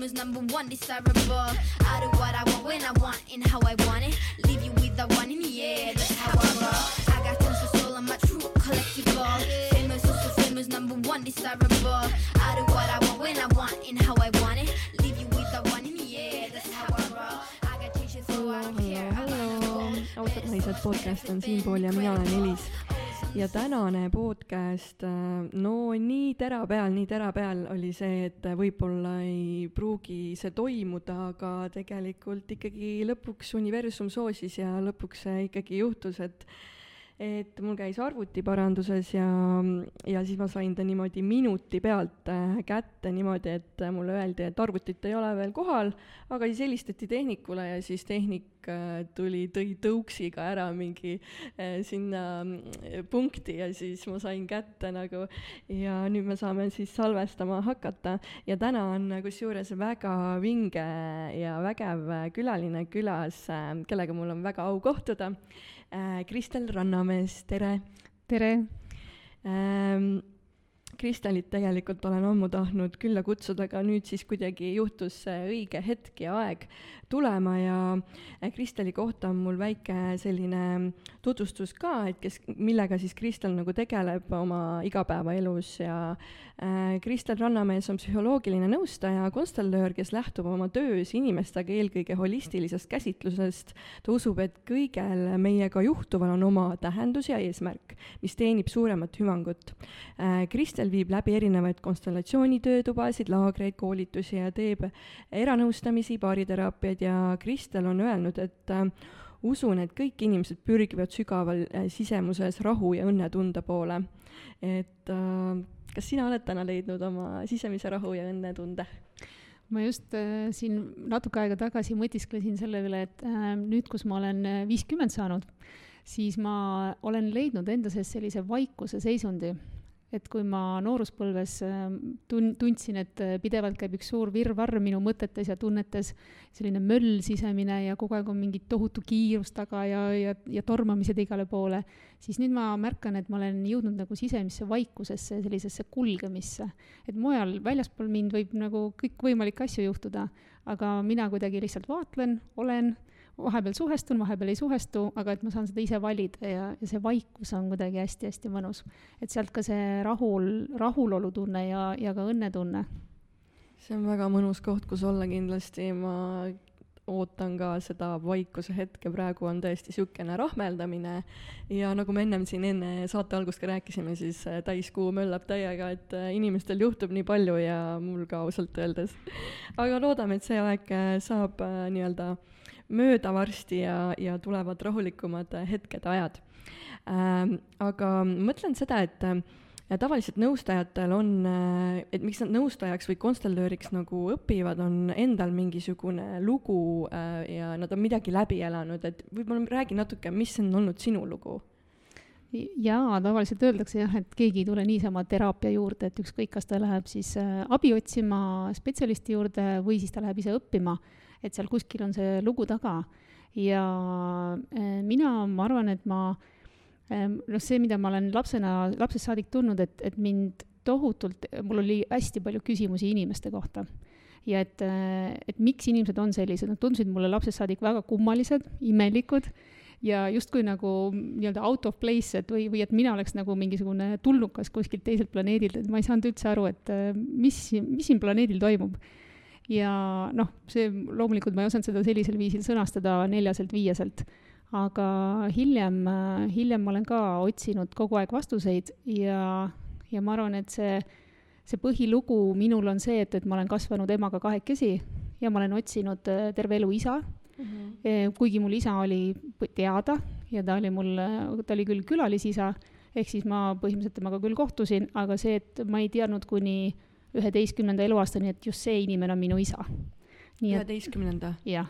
famous, number one, desirable. I do what I want when I want and how I want it. Leave you with the one in the air, that's how I roll. I got tons of soul, I'm a true collectible. Famous, also famous, number one, desirable. I do what I want when I want and how I want it. Leave you with the one in the air, that's how I roll. I got changes, so I don't care. hallo, ausad naised podcast on siinpool ja mina olen Elis. Ja tänane podcast, no nii tera peal, nii tera peal oli see, et võib-olla ei pruugi see toimuda, aga tegelikult ikkagi lõpuks universum soosis ja lõpuks see ikkagi juhtus, et et mul käis arvuti paranduses ja, ja siis ma sain ta niimoodi minuti pealt äh, kätte niimoodi, et mulle öeldi, et arvutit ei ole veel kohal, aga siis helistati tehnikule ja siis tehnik äh, tuli, tõi tõuksiga ära mingi äh, sinna mm, punkti ja siis ma sain kätte nagu ja nüüd me saame siis salvestama hakata ja täna on kusjuures väga vinge ja vägev külaline külas, kellega mul on väga au kohtuda. Kristel Rannamees, tere tere, ähm,. Kristelit tegelikult olen ammu tahtnud külla kutsuda, aga nüüd siis kuidagi juhtus see õige hetk ja aeg tulema ja Kristeli kohta on mul väike selline tutvustus ka, et kes, millega siis Kristel nagu tegeleb oma igapäevaelus ja äh, Kristel Rannamees on psühholoogiline nõustaja, konstellöör, kes lähtub oma töös inimestega eelkõige holistilisest käsitlusest. ta usub, et kõigel meiega juhtuval on oma tähendus ja eesmärk, mis teenib suuremat hüvangut äh,. Kristel viib läbi erinevaid konstellatsioonitöötubasid, laagreid, koolitusi ja teeb eranõustamisi, baariteraapiaid ja Kristel on öelnud, et äh, usun, et kõik inimesed pürgivad sügaval äh, sisemuses rahu ja õnnetunde poole. et äh, kas sina oled täna leidnud oma sisemise rahu ja õnnetunde? ma just äh, siin natuke aega tagasi mõtisklesin selle üle, et äh, nüüd, kus ma olen äh, viiskümmend saanud, siis ma olen leidnud enda sees sellise vaikuse seisundi. Et kui ma nooruspõlves äh, tun-, tundsin, et äh, pidevalt käib üks suur virvarr minu mõtetes ja tunnetes, selline möll sisemine ja kogu aeg on mingi tohutu kiirus taga ja, ja, ja tormamised igale poole, siis nüüd ma märkan, et ma olen jõudnud nagu sisemisse vaikusesse, sellisesse kulgemisse. et mujal väljaspool mind võib nagu kõikvõimalikke asju juhtuda, aga mina kuidagi lihtsalt vaatlen, olen, vahepeal suhestun, vahepeal ei suhestu, aga et ma saan seda ise valida ja, ja see vaikus on kuidagi hästi-hästi mõnus. et sealt ka see rahul, rahulolutunne ja, ja ka õnnetunne. see on väga mõnus koht, kus olla kindlasti, ma ootan ka seda vaikuse hetke, praegu on tõesti niisugune rahmeldamine ja nagu me ennem siin enne saate algust ka rääkisime, siis äh, täiskuu möllab täiega, et äh, inimestel juhtub nii palju ja mul ka ausalt öeldes. aga loodame, et see aeg äh, saab äh, nii-öelda mööda varsti ja, ja tulevad rahulikumad äh, hetked, ajad ähm,. aga mõtlen seda, et äh, ja tavaliselt nõustajatel on, et miks nad nõustajaks või konstellööriks nagu õpivad, on endal mingisugune lugu äh, ja nad on midagi läbi elanud, et võib-olla räägi natuke, mis on olnud sinu lugu? jaa, tavaliselt öeldakse jah, et keegi ei tule niisama teraapia juurde, et ükskõik, kas ta läheb siis äh, abi otsima spetsialisti juurde või siis ta läheb ise õppima, et seal kuskil on see lugu taga. ja äh, mina, ma arvan, et ma ähm, noh, see, mida ma olen lapsena, lapsest saadik tundnud, et, et mind tohutult, mul oli hästi palju küsimusi inimeste kohta ja et, et miks inimesed on sellised, nad tundusid mulle lapsest saadik väga kummalised, imelikud ja justkui nagu nii-öelda out of place, et või, või et mina oleks nagu mingisugune tulnukas kuskilt teiselt planeedilt, et ma ei saanud üldse aru, et äh, mis, mis siin planeedil toimub. Ja noh, see loomulikult ma ei osanud seda sellisel viisil sõnastada neljaselt, viieselt, aga hiljem, hiljem ma olen ka otsinud kogu aeg vastuseid ja, ja ma arvan, et see, see põhilugu minul on see, et, et ma olen kasvanud emaga kahekesi ja ma olen otsinud äh, terve elu isa. Eh, kuigi mul isa oli teada ja ta oli mul, ta oli küll külalisisa, ehk siis ma põhimõtteliselt temaga küll kohtusin, aga see, et ma ei teadnud kuni üheteistkümnenda eluaastani, et just see inimene on minu isa. üheteistkümnenda. jah,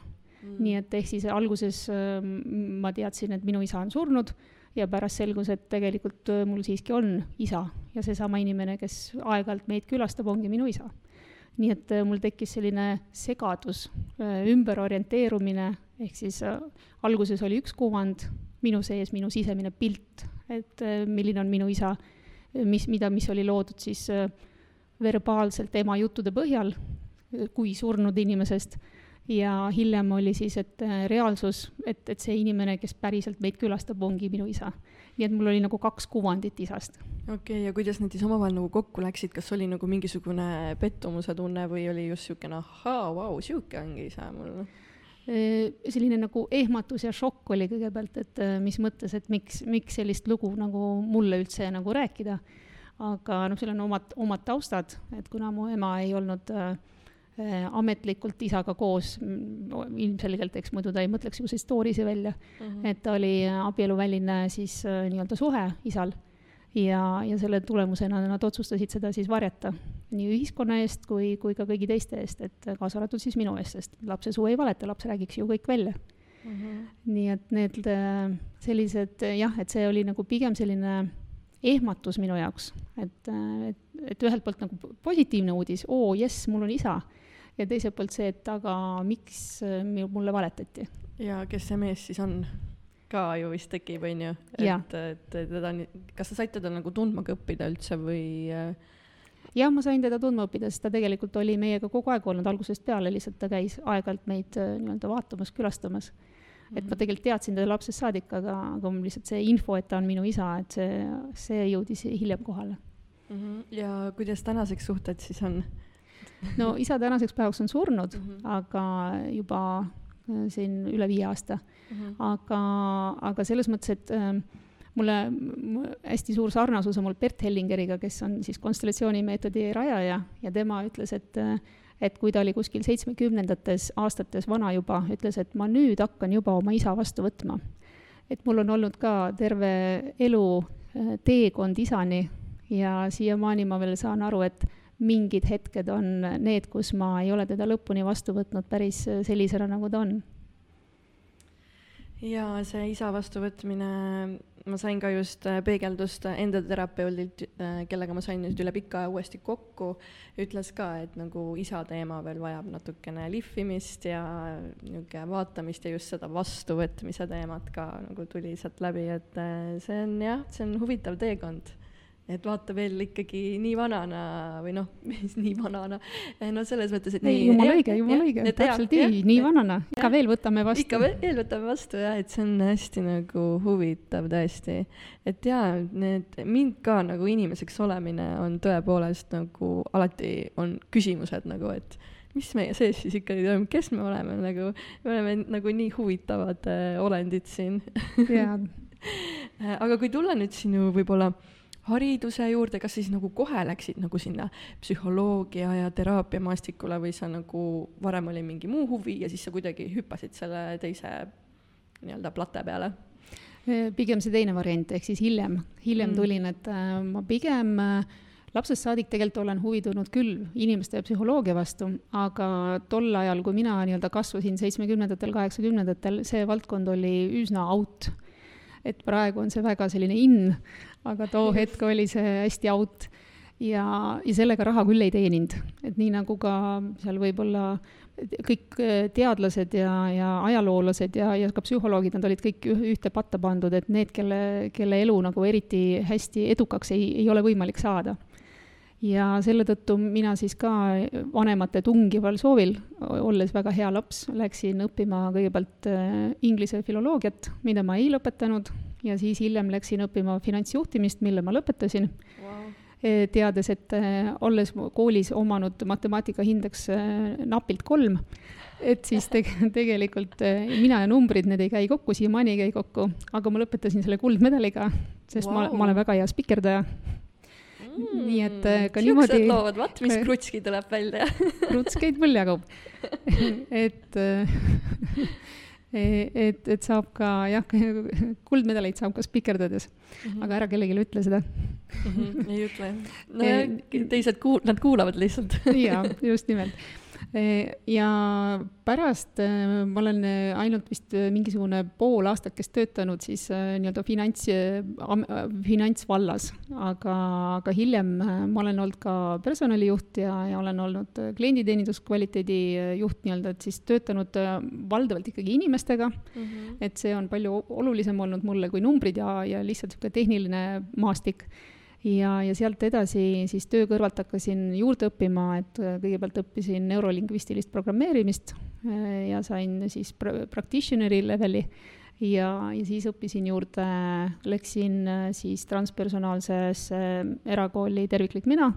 nii et ehk siis alguses äh, m- ma teadsin, et minu isa on surnud ja pärast selgus, et tegelikult äh, mul siiski on isa ja seesama inimene, kes aeg-ajalt meid külastab, ongi minu isa. nii et äh, mul tekkis selline segadus, ümberorienteerumine, ehk siis äh, alguses oli üks kuvand minu sees, minu sisemine pilt, et äh, milline on minu isa, mis, mida, mis oli loodud siis äh, verbaalselt ema juttude põhjal, kui surnud inimesest ja hiljem oli siis, et äh, reaalsus, et, et see inimene, kes päriselt meid külastab, ongi minu isa. nii et mul oli nagu kaks kuvandit isast. okei okay,, ja kuidas need siis omavahel nagu kokku läksid, kas oli nagu mingisugune pettumuse tunne või oli just niisugune ahaa, vau, sihuke ongi isa mul? Äh, selline nagu ehmatus ja šokk oli kõigepealt, et äh, mis mõttes, et miks, miks sellist lugu nagu mulle üldse nagu rääkida. Aga noh, seal on omad, omad taustad, et kuna mu ema ei olnud äh, Äh, ametlikult isaga koos, mm, ilmselgelt, eks muidu ta ei mõtleks niisuguseid story'si välja mm, -hmm. et ta oli abieluväline siis äh, nii-öelda suhe isal ja, ja selle tulemusena nad otsustasid seda siis varjata nii ühiskonna eest kui, kui ka kõigi teiste eest, et kaasa arvatud siis minu eest, sest lapse suu ei valeta, laps räägiks ju kõik välja mm. -hmm. nii et need äh, sellised jah, et see oli nagu pigem selline ehmatus minu jaoks, et, et, et ühelt poolt nagu positiivne uudis, oo jess, mul on isa ja teiselt poolt see, et aga miks äh, mulle valetati. ja kes see mees siis on? ka ju vist tekib, on ju, et, et teda, kas sa said teda nagu tundma ka õppida üldse või? Äh? jah, ma sain teda tundma õppida, sest ta tegelikult oli meiega kogu aeg olnud algusest peale, lihtsalt ta käis aeg-ajalt meid äh, nii-öelda vaatamas, külastamas. Et ma mhm. tegelikult teadsin teda lapsest saadik, aga, aga mul lihtsalt see info, et ta on minu isa, et see, see jõudis hiljem kohale mm. -hmm. ja kuidas tänaseks suhted siis on? no isa tänaseks päevaks on surnud mm, -hmm. aga juba äh, siin üle viie aasta mm. -hmm. aga, aga selles mõttes, et äh, mulle hästi suur sarnasus on mul Bert Hellingeriga, kes on siis konstellatsioonimeetodi rajaja ja tema ütles, et äh, et kui ta oli kuskil seitsmekümnendates aastates vana juba, ütles, et ma nüüd hakkan juba oma isa vastu võtma. et mul on olnud ka terve elu äh, teekond isani ja siiamaani ma veel saan aru, et mingid hetked on need, kus ma ei ole teda lõpuni vastu võtnud päris sellisena, nagu ta on. Ja see isa vastuvõtmine, ma sain ka just äh, peegeldust enda terapeudilt, äh, kellega ma sain nüüd üle pika aja uuesti kokku, ütles ka, et nagu isa teema veel vajab natukene lihvimist ja niisugune vaatamist ja just seda vastuvõtmise teemat ka nagu tuli sealt läbi, et äh, see on jah, see on huvitav teekond et vaata veel ikkagi nii vanana või noh, mis nii vanana, no selles mõttes, et ei, jumala õige, jumala õige, täpselt nii, nii vanana, ikka veel võtame vastu. ikka veel võtame vastu jah, et see on hästi nagu huvitav tõesti. et jaa, need, mind ka nagu inimeseks olemine on tõepoolest nagu alati on küsimused nagu, et mis meie sees siis ikkagi toimub, kes me oleme nagu, me oleme nagu nii huvitavad äh, olendid siin. jaa aga kui tulla nüüd sinu võib-olla äh, hariduse juurde, kas siis nagu kohe läksid nagu sinna psühholoogia ja teraapiamaastikule või sa nagu varem oli mingi muu huvi ja siis sa kuidagi hüppasid selle teise nii-öelda plate peale? pigem see teine variant, ehk siis hiljem, hiljem mm. tulin, et äh, ma pigem äh, lapsest saadik tegelikult olen huvi tundnud küll inimeste ja psühholoogia vastu, aga tol ajal, kui mina nii-öelda kasvasin seitsmekümnendatel, kaheksakümnendatel, see valdkond oli üsna out. Et praegu on see väga selline in, aga too hetk oli see hästi out. Ja, ja sellega raha küll ei teeninud, et nii nagu ka seal võib-olla kõik äh, teadlased ja, ja ajaloolased ja, ja ka psühholoogid, nad olid kõik ühte patta pandud, et need, kelle, kelle elu nagu eriti hästi edukaks ei, ei ole võimalik saada. Ja selle tõttu mina siis ka vanemate tungival soovil, olles väga hea laps, läksin õppima kõigepealt äh, inglise filoloogiat, mida ma ei lõpetanud ja siis hiljem läksin õppima finantsjuhtimist, mille ma lõpetasin wow. teades, et äh, olles koolis omanud matemaatika hindeks äh, napilt kolm, et siis teg-, tegelikult äh, mina ja numbrid, need ei käi kokku, siiamaani ei käi kokku, aga ma lõpetasin selle kuldmedaliga, sest wow. ma, ma olen väga hea spikerdaja mm,. nii et ka niimoodi. loovad, vaat mis krutski tuleb välja krutskeid mul jagub et E, et, et saab ka jah, kuldmedaleid saab ka spikerdades mm, -hmm. aga ära kellelegi ütle seda mm. -hmm, ei ütle. no teised kuul-, nad kuulavad lihtsalt jaa, just nimelt ja pärast äh, ma olen äh, ainult vist mingisugune pool aastakest töötanud siis nii-öelda finants, finantsvallas, aga, aga hiljem ma olen olnud ka personalijuht ja, ja olen olnud klienditeeninduskvaliteedi juht nii-öelda, et siis töötanud valdavalt ikkagi inimestega mm. -hmm. et see on palju olulisem olnud mulle kui numbrid ja, ja lihtsalt niisugune tehniline maastik ja, ja sealt edasi siis töö kõrvalt hakkasin juurde õppima, et kõigepealt õppisin neurolingvistilist programmeerimist ja sain siis practitioner'i leveli. Ja, ja siis õppisin juurde, läksin äh, siis transpersonaalsesse äh, erakooli Terviklik mina,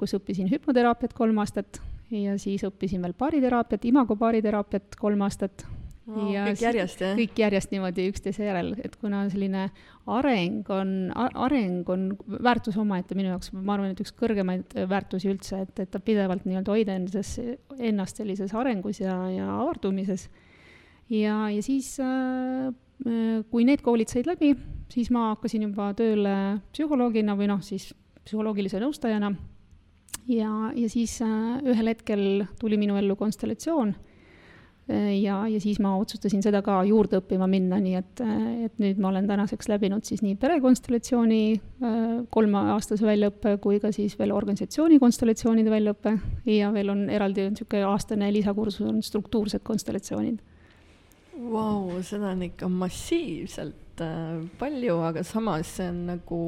kus õppisin hüpnoteraapiat kolm aastat. Ja siis õppisin veel baariteraapiat, imago baariteraapiat kolm aastat oh,. kõik järjest, jah? kõik järjest niimoodi üksteise järel, et kuna selline areng on, areng on väärtus omaette minu jaoks, ma arvan, et üks kõrgemaid väärtusi üldse, et, et pidevalt nii-öelda hoida endas, ennast sellises arengus ja, ja avardumises ja, ja siis äh, äh, kui need koolid said läbi, siis ma hakkasin juba tööle psühholoogina või noh, siis psühholoogilise nõustajana. ja, ja siis äh, ühel hetkel tuli minu ellu konstellatsioon ja, ja siis ma otsustasin seda ka juurde õppima minna, nii et, et nüüd ma olen tänaseks läbinud siis nii perekonstellatsiooni kolmeaastase väljaõppe kui ka siis veel organisatsiooni konstellatsioonide väljaõppe. Ja veel on eraldi niisugune aastane lisakursus on struktuursed konstellatsioonid. Vau, seda on ikka massiivselt äh, palju, aga samas see on nagu,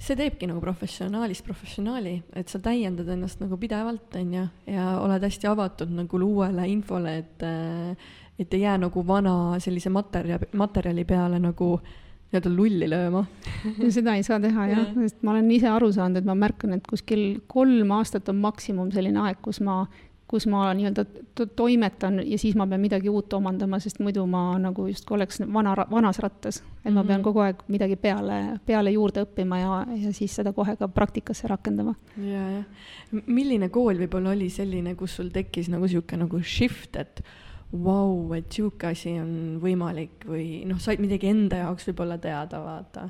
see teebki nagu professionaalist professionaali, et sa täiendad ennast nagu pidevalt, on ju, ja oled hästi avatud nagu uuele infole, et äh, et ei jää nagu vana sellise materjali, materjali peale nagu nii-öelda lulli lööma seda ei saa teha jah ja., sest ma olen ise aru saanud, et ma märkan, et kuskil kolm aastat on maksimum selline aeg, kus ma kus ma nii-öelda toimetan ja siis ma pean midagi uut omandama, sest muidu ma nagu justkui oleks vana, vanas rattas. et ma pean mhm. kogu aeg midagi peale, peale juurde õppima ja, ja siis seda kohe ka praktikasse rakendama. ja, jah. milline kool võib-olla oli selline, kus sul tekkis nagu niisugune nagu shift, et vau wow,, et niisugune asi on võimalik või noh, said midagi enda jaoks võib-olla teada, vaata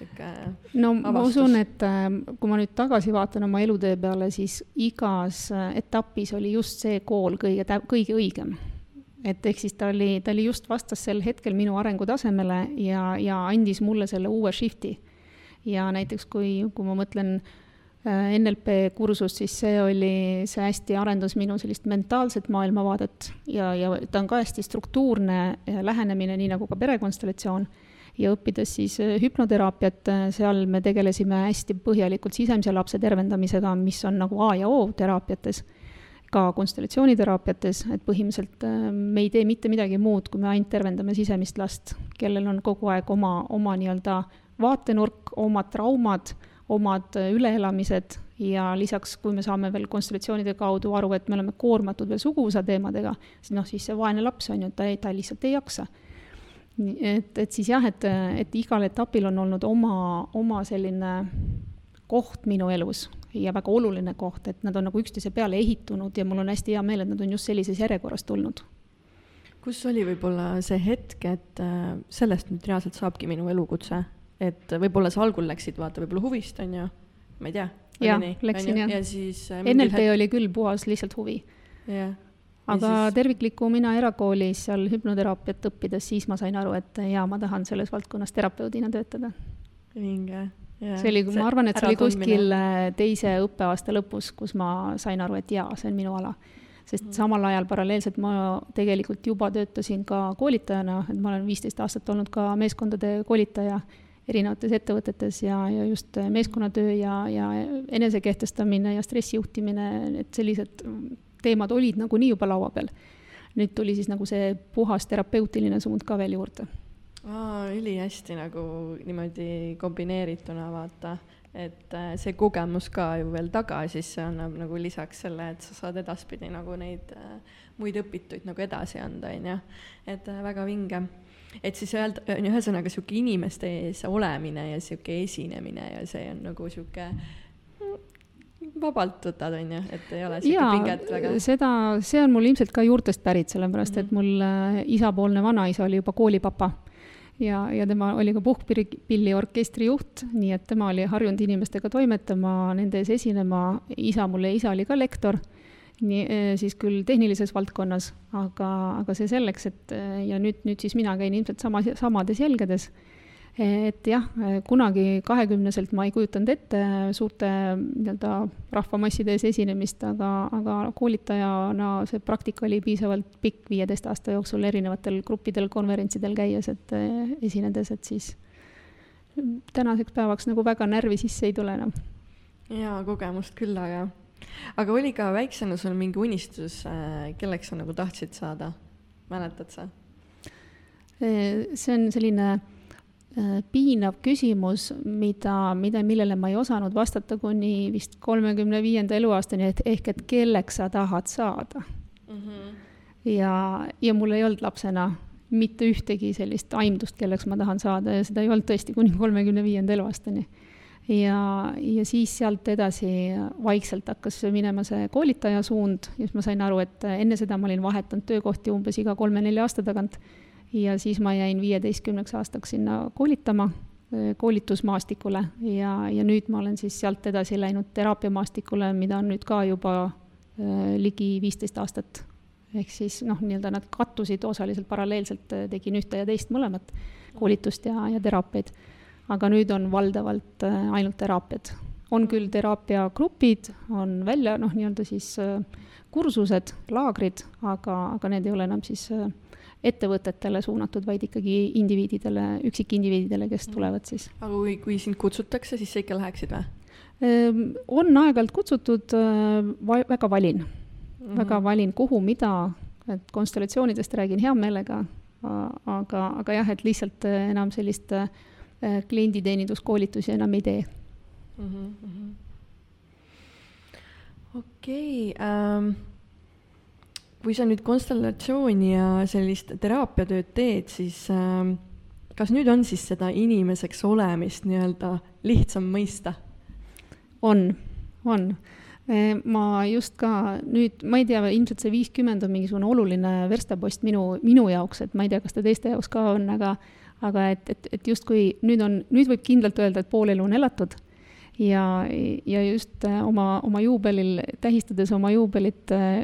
sihuke no avastus. ma usun, et äh, kui ma nüüd tagasi vaatan oma elutee peale, siis igas äh, etapis oli just see kool kõige kõige õigem. et ehk siis ta oli, ta oli just vastas sel hetkel minu arengutasemele ja, ja andis mulle selle uue shift'i. ja näiteks kui, kui ma mõtlen äh, NLP kursust, siis see oli, see hästi arendas minu sellist mentaalset maailmavaadet ja, ja ta on ka hästi struktuurne lähenemine, nii nagu ka perekonstellatsioon ja õppides siis äh, hüpnoteraapiat, äh, seal me tegelesime hästi põhjalikult sisemise lapse tervendamisega, mis on nagu A ja O teraapiates, ka konstellatsiooniteraapiates, et põhimõtteliselt äh, me ei tee mitte midagi muud, kui me ainult tervendame sisemist last, kellel on kogu aeg oma, oma nii-öelda vaatenurk, omad traumad, omad üleelamised ja lisaks, kui me saame veel konstellatsioonide kaudu aru, et me oleme koormatud veel suguvõsa teemadega, siis noh, siis see vaene laps on ju, ta ei, ta lihtsalt ei jaksa et, et siis jah, et, et igal etapil on olnud oma, oma selline koht minu elus ja väga oluline koht, et nad on nagu üksteise peale ehitunud ja mul on hästi hea meel, et nad on just sellises järjekorras tulnud. kus oli võib-olla see hetk, et äh, sellest nüüd reaalselt saabki minu elukutse, et võib-olla sa algul läksid, vaata, võib-olla huvist, on ju, ma ei tea. jah, läksin jah. ja siis äh, NLP hetk... oli küll puhas lihtsalt huvi. jah aga siis... tervikliku mina erakoolis seal hüpnoteraapiat õppides, siis ma sain aru, et jaa, ma tahan selles valdkonnas terapeudina töötada. vinge. see oli, ma arvan, et see oli kuskil äh, teise õppeaasta lõpus, kus ma sain aru, et jaa, see on minu ala. sest mm. samal ajal paralleelselt ma tegelikult juba töötasin ka koolitajana, et ma olen viisteist aastat olnud ka meeskondade koolitaja erinevates ettevõtetes ja, ja just meeskonnatöö ja, ja enesekehtestamine ja stressijuhtimine, et sellised teemad olid nagunii juba laua peal. nüüd tuli siis nagu see puhas terapeutiline suund ka veel juurde. ülihästi nagu niimoodi kombineerituna vaata, et äh, see kogemus ka ju veel taga, siis see annab nagu lisaks selle, et sa saad edaspidi nagu neid äh, muid õpituid nagu edasi anda, on ju. et äh, väga vinge et siis öelda, ühesõnaga sihuke inimeste ees olemine ja sihuke esinemine ja see on nagu sihuke vabalt võtad, on ju, et ei ole sihuke pinget väga? seda, see on mul ilmselt ka juurtest pärit, sellepärast et mul äh, isapoolne vanaisa oli juba koolipapa. ja, ja tema oli ka Puhkpilli orkestri juht, nii et tema oli harjunud inimestega toimetama, nende ees esinema, isa, mulle isa oli ka lektor, nii, äh, siis küll tehnilises valdkonnas, aga, aga see selleks, et äh, ja nüüd, nüüd siis mina käin ilmselt sama, samades jälgedes et jah, kunagi kahekümneselt ma ei kujutanud ette suurte nii-öelda rahvamasside ees esinemist, aga, aga koolitajana see praktika oli piisavalt pikk, viieteist aasta jooksul erinevatel gruppidel, konverentsidel käies, et esinedes, et siis tänaseks päevaks nagu väga närvi sisse ei tule enam. jaa, kogemust küll, aga, aga oli ka väiksena sul mingi unistus, äh, kelleks sa nagu tahtsid saada, mäletad sa? see on selline Äh, piinav küsimus, mida, mida, millele ma ei osanud vastata kuni vist kolmekümne viienda eluaastani, et ehk et kelleks sa tahad saada mm. -hmm. ja, ja mul ei olnud lapsena mitte ühtegi sellist aimdust, kelleks ma tahan saada ja seda ei olnud tõesti kuni kolmekümne viienda eluaastani. ja, ja siis sealt edasi vaikselt hakkas minema see koolitaja suund ja siis ma sain aru, et enne seda ma olin vahetanud töökohti umbes iga kolme-nelja aasta tagant ja siis ma jäin viieteistkümneks aastaks sinna koolitama, koolitusmaastikule ja, ja nüüd ma olen siis sealt edasi läinud teraapiamaastikule, mida on nüüd ka juba äh, ligi viisteist aastat. ehk siis noh, nii-öelda nad kattusid osaliselt paralleelselt, tegin ühte ja teist mõlemat, koolitust ja, ja teraapiaid. aga nüüd on valdavalt ainult teraapiad. on küll teraapiagrupid, on välja noh, nii-öelda siis kursused, laagrid, aga, aga need ei ole enam siis äh, ettevõtetele suunatud, vaid ikkagi indiviididele, üksikindiviididele, kes mm. tulevad siis. aga kui, kui sind kutsutakse, siis sa ikka läheksid või? Ehm, on aeg-ajalt kutsutud, va-, väga valin mm, -hmm. väga valin, kuhu, mida, et konstellatsioonidest räägin hea meelega, aga, aga jah, et lihtsalt äh, enam sellist äh, klienditeeninduskoolitusi enam ei tee mm. -hmm. okei okay, um kui sa nüüd konstellatsiooni ja sellist teraapiatööd teed, siis äh, kas nüüd on siis seda inimeseks olemist nii-öelda lihtsam mõista? on, on. Ma just ka nüüd, ma ei tea, ilmselt see viiskümmend on mingisugune oluline verstapost minu, minu jaoks, et ma ei tea, kas ta teiste jaoks ka on, aga aga et, et, et justkui nüüd on, nüüd võib kindlalt öelda, et pool elu on elatud ja, ja just äh, oma, oma juubelil, tähistades oma juubelit äh,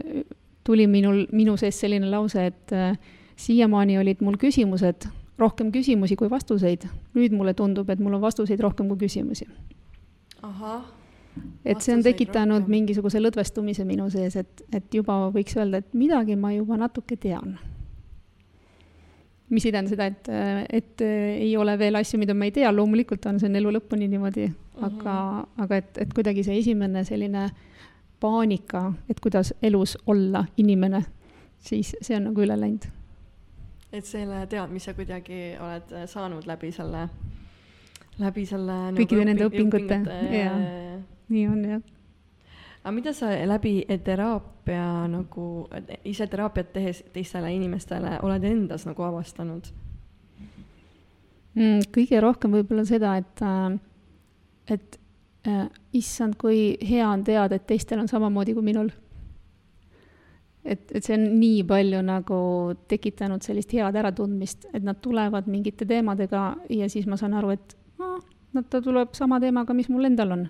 tuli minul, minu sees selline lause, et äh, siiamaani olid mul küsimused, rohkem küsimusi kui vastuseid. nüüd mulle tundub, et mul on vastuseid rohkem kui küsimusi. ahah. et see on tekitanud rohkem. mingisuguse lõdvestumise minu sees, et, et juba võiks öelda, et midagi ma juba natuke tean. mis ei tähenda seda, et, et ei ole veel asju, mida ma ei tea, loomulikult on see on elu lõpuni niimoodi, aga mm, -hmm. aga et, et kuidagi see esimene selline äh, paanika, et kuidas elus olla inimene, siis see on nagu üle läinud. et selle teadmise kuidagi oled saanud läbi selle, läbi selle nagu kõikide nagu nende õpingute, jaa, nii on jah. aga mida sa läbi teraapia nagu, ise teraapiat tehes teistele inimestele oled endas nagu avastanud mm,? kõige rohkem võib-olla seda, et, äh, et Äh, issand, kui hea on teada, et teistel on samamoodi kui minul. et, et see on nii palju nagu tekitanud sellist head äratundmist, et nad tulevad mingite teemadega ja siis ma saan aru, et no ta tuleb sama teemaga, mis mul endal on.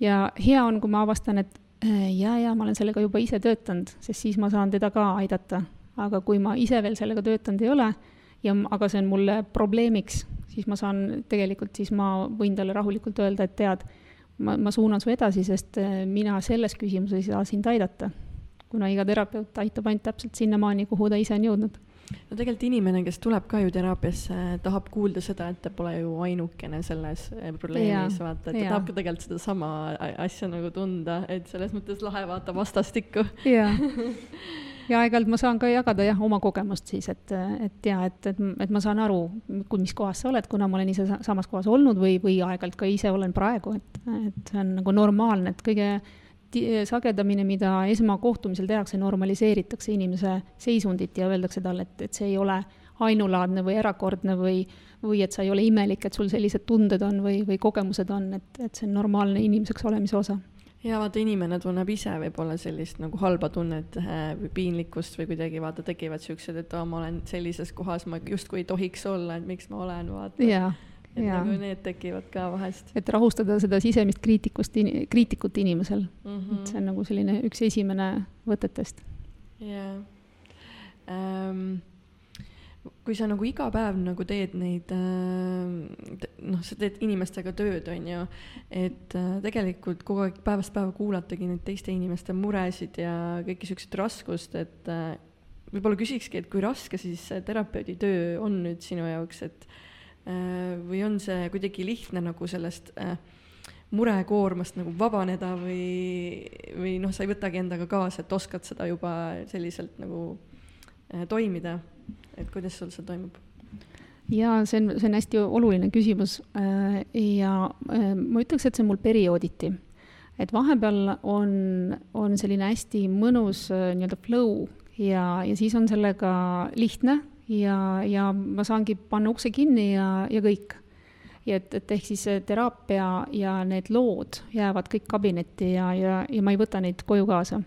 ja hea on, kui ma avastan, et äh, jaa, jaa, ma olen sellega juba ise töötanud, sest siis ma saan teda ka aidata. aga kui ma ise veel sellega töötanud ei ole ja, aga see on mulle probleemiks, siis ma saan tegelikult, siis ma võin talle rahulikult öelda, et tead ma, ma suunan su edasi, sest äh, mina selles küsimuses ei saa sind aidata. kuna iga terapeut aitab ainult täpselt sinnamaani, kuhu ta ise on jõudnud. no tegelikult inimene, kes tuleb ka ju teraapiasse, tahab kuulda seda, et ta pole ju ainukene selles äh, probleemis, vaata, et ta tahab ka tegelikult sedasama asja nagu tunda, et selles mõttes lahe vaata vastastikku. jaa ja aeg-ajalt ma saan ka jagada jah, oma kogemust siis, et, et jaa, et, et, et ma saan aru, kui, mis kohas sa oled, kuna ma olen ise samas kohas olnud või, või aeg-ajalt ka ise olen praegu, et, et see on nagu normaalne, et kõige sagedamini, mida esmakohtumisel tehakse, normaliseeritakse inimese seisundit ja öeldakse talle, et, et see ei ole ainulaadne või erakordne või, või et sa ei ole imelik, et sul sellised tunded on või, või kogemused on, et, et see on normaalne inimeseks olemise osa ja vaata, inimene tunneb ise võib-olla sellist nagu halba tunnet äh, või piinlikkust või kuidagi vaata, tekivad siuksed, et aa, ma olen sellises kohas, ma justkui ei tohiks olla, et miks ma olen, vaata. et ja. nagu need tekivad ka vahest. et rahustada seda sisemist kriitikust, kriitikut inimesel mm. -hmm. et see on nagu selline üks esimene võtetest. jaa um, kui sa nagu iga päev nagu teed neid äh, noh, sa teed inimestega tööd, on ju, et äh, tegelikult kogu aeg päevast päeva kuulatagi neid teiste inimeste muresid ja kõiki siukseid raskust, et äh, võib-olla küsikski, et kui raske siis terapeudi töö on nüüd sinu jaoks, et või on see kuidagi lihtne nagu sellest murekoormast nagu vabaneda või, või noh, sa ei võtagi endaga kaasa, et oskad seda juba selliselt nagu toimida, et kuidas sul see toimub? jaa, see on, see on hästi oluline küsimus äh, ja äh, ma ütleks, et see on mul periooditi. et vahepeal on, on selline hästi mõnus äh, nii-öelda flow ja, ja siis on sellega lihtne ja, ja ma saangi panna ukse kinni ja, ja kõik ja et, et ehk siis teraapia ja need lood jäävad kõik kabinetti ja, ja, ja ma ei võta neid koju kaasa.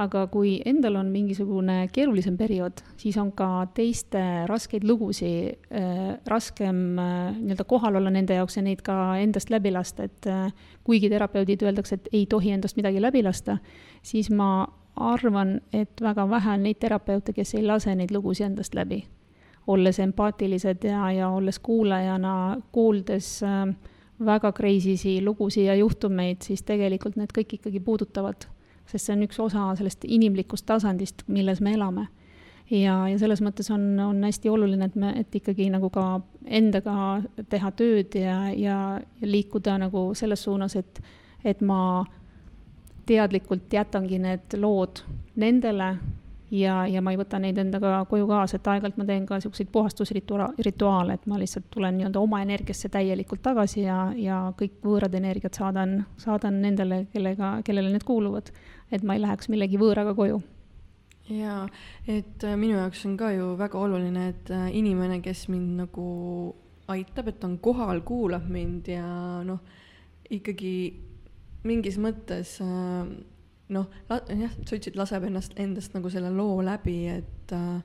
Aga kui endal on mingisugune keerulisem periood, siis on ka teiste raskeid lugusid äh, raskem äh, nii-öelda kohal olla nende jaoks ja neid ka endast läbi lasta, et äh, kuigi terapeudid öeldakse, et ei tohi endast midagi läbi lasta, siis ma arvan, et väga vähe on neid terapeute, kes ei lase neid lugusid endast läbi olles empaatilised ja, ja olles kuulajana, kuuldes äh, väga crazy'si lugusid ja juhtumeid, siis tegelikult need kõik ikkagi puudutavad. Sest see on üks osa sellest inimlikust tasandist, milles me elame. ja, ja selles mõttes on, on hästi oluline, et me, et ikkagi nagu ka endaga teha tööd ja, ja, ja liikuda nagu selles suunas, et, et ma teadlikult jätangi need lood nendele ja, ja ma ei võta neid endaga koju kaasa, et aeg-ajalt ma teen ka niisuguseid puhastusrituaale, et ma lihtsalt tulen nii-öelda oma energiasse täielikult tagasi ja, ja kõik võõrad energiat saadan, saadan nendele, kellega, kellele need kuuluvad. Et ma ei läheks millegi võõraga koju jaa, et äh, minu jaoks on ka ju väga oluline, et äh, inimene, kes mind nagu aitab, et ta on kohal, kuulab mind ja noh, ikkagi mingis mõttes äh, noh, jah, sa ütlesid, laseb ennast, endast nagu selle loo läbi, et äh,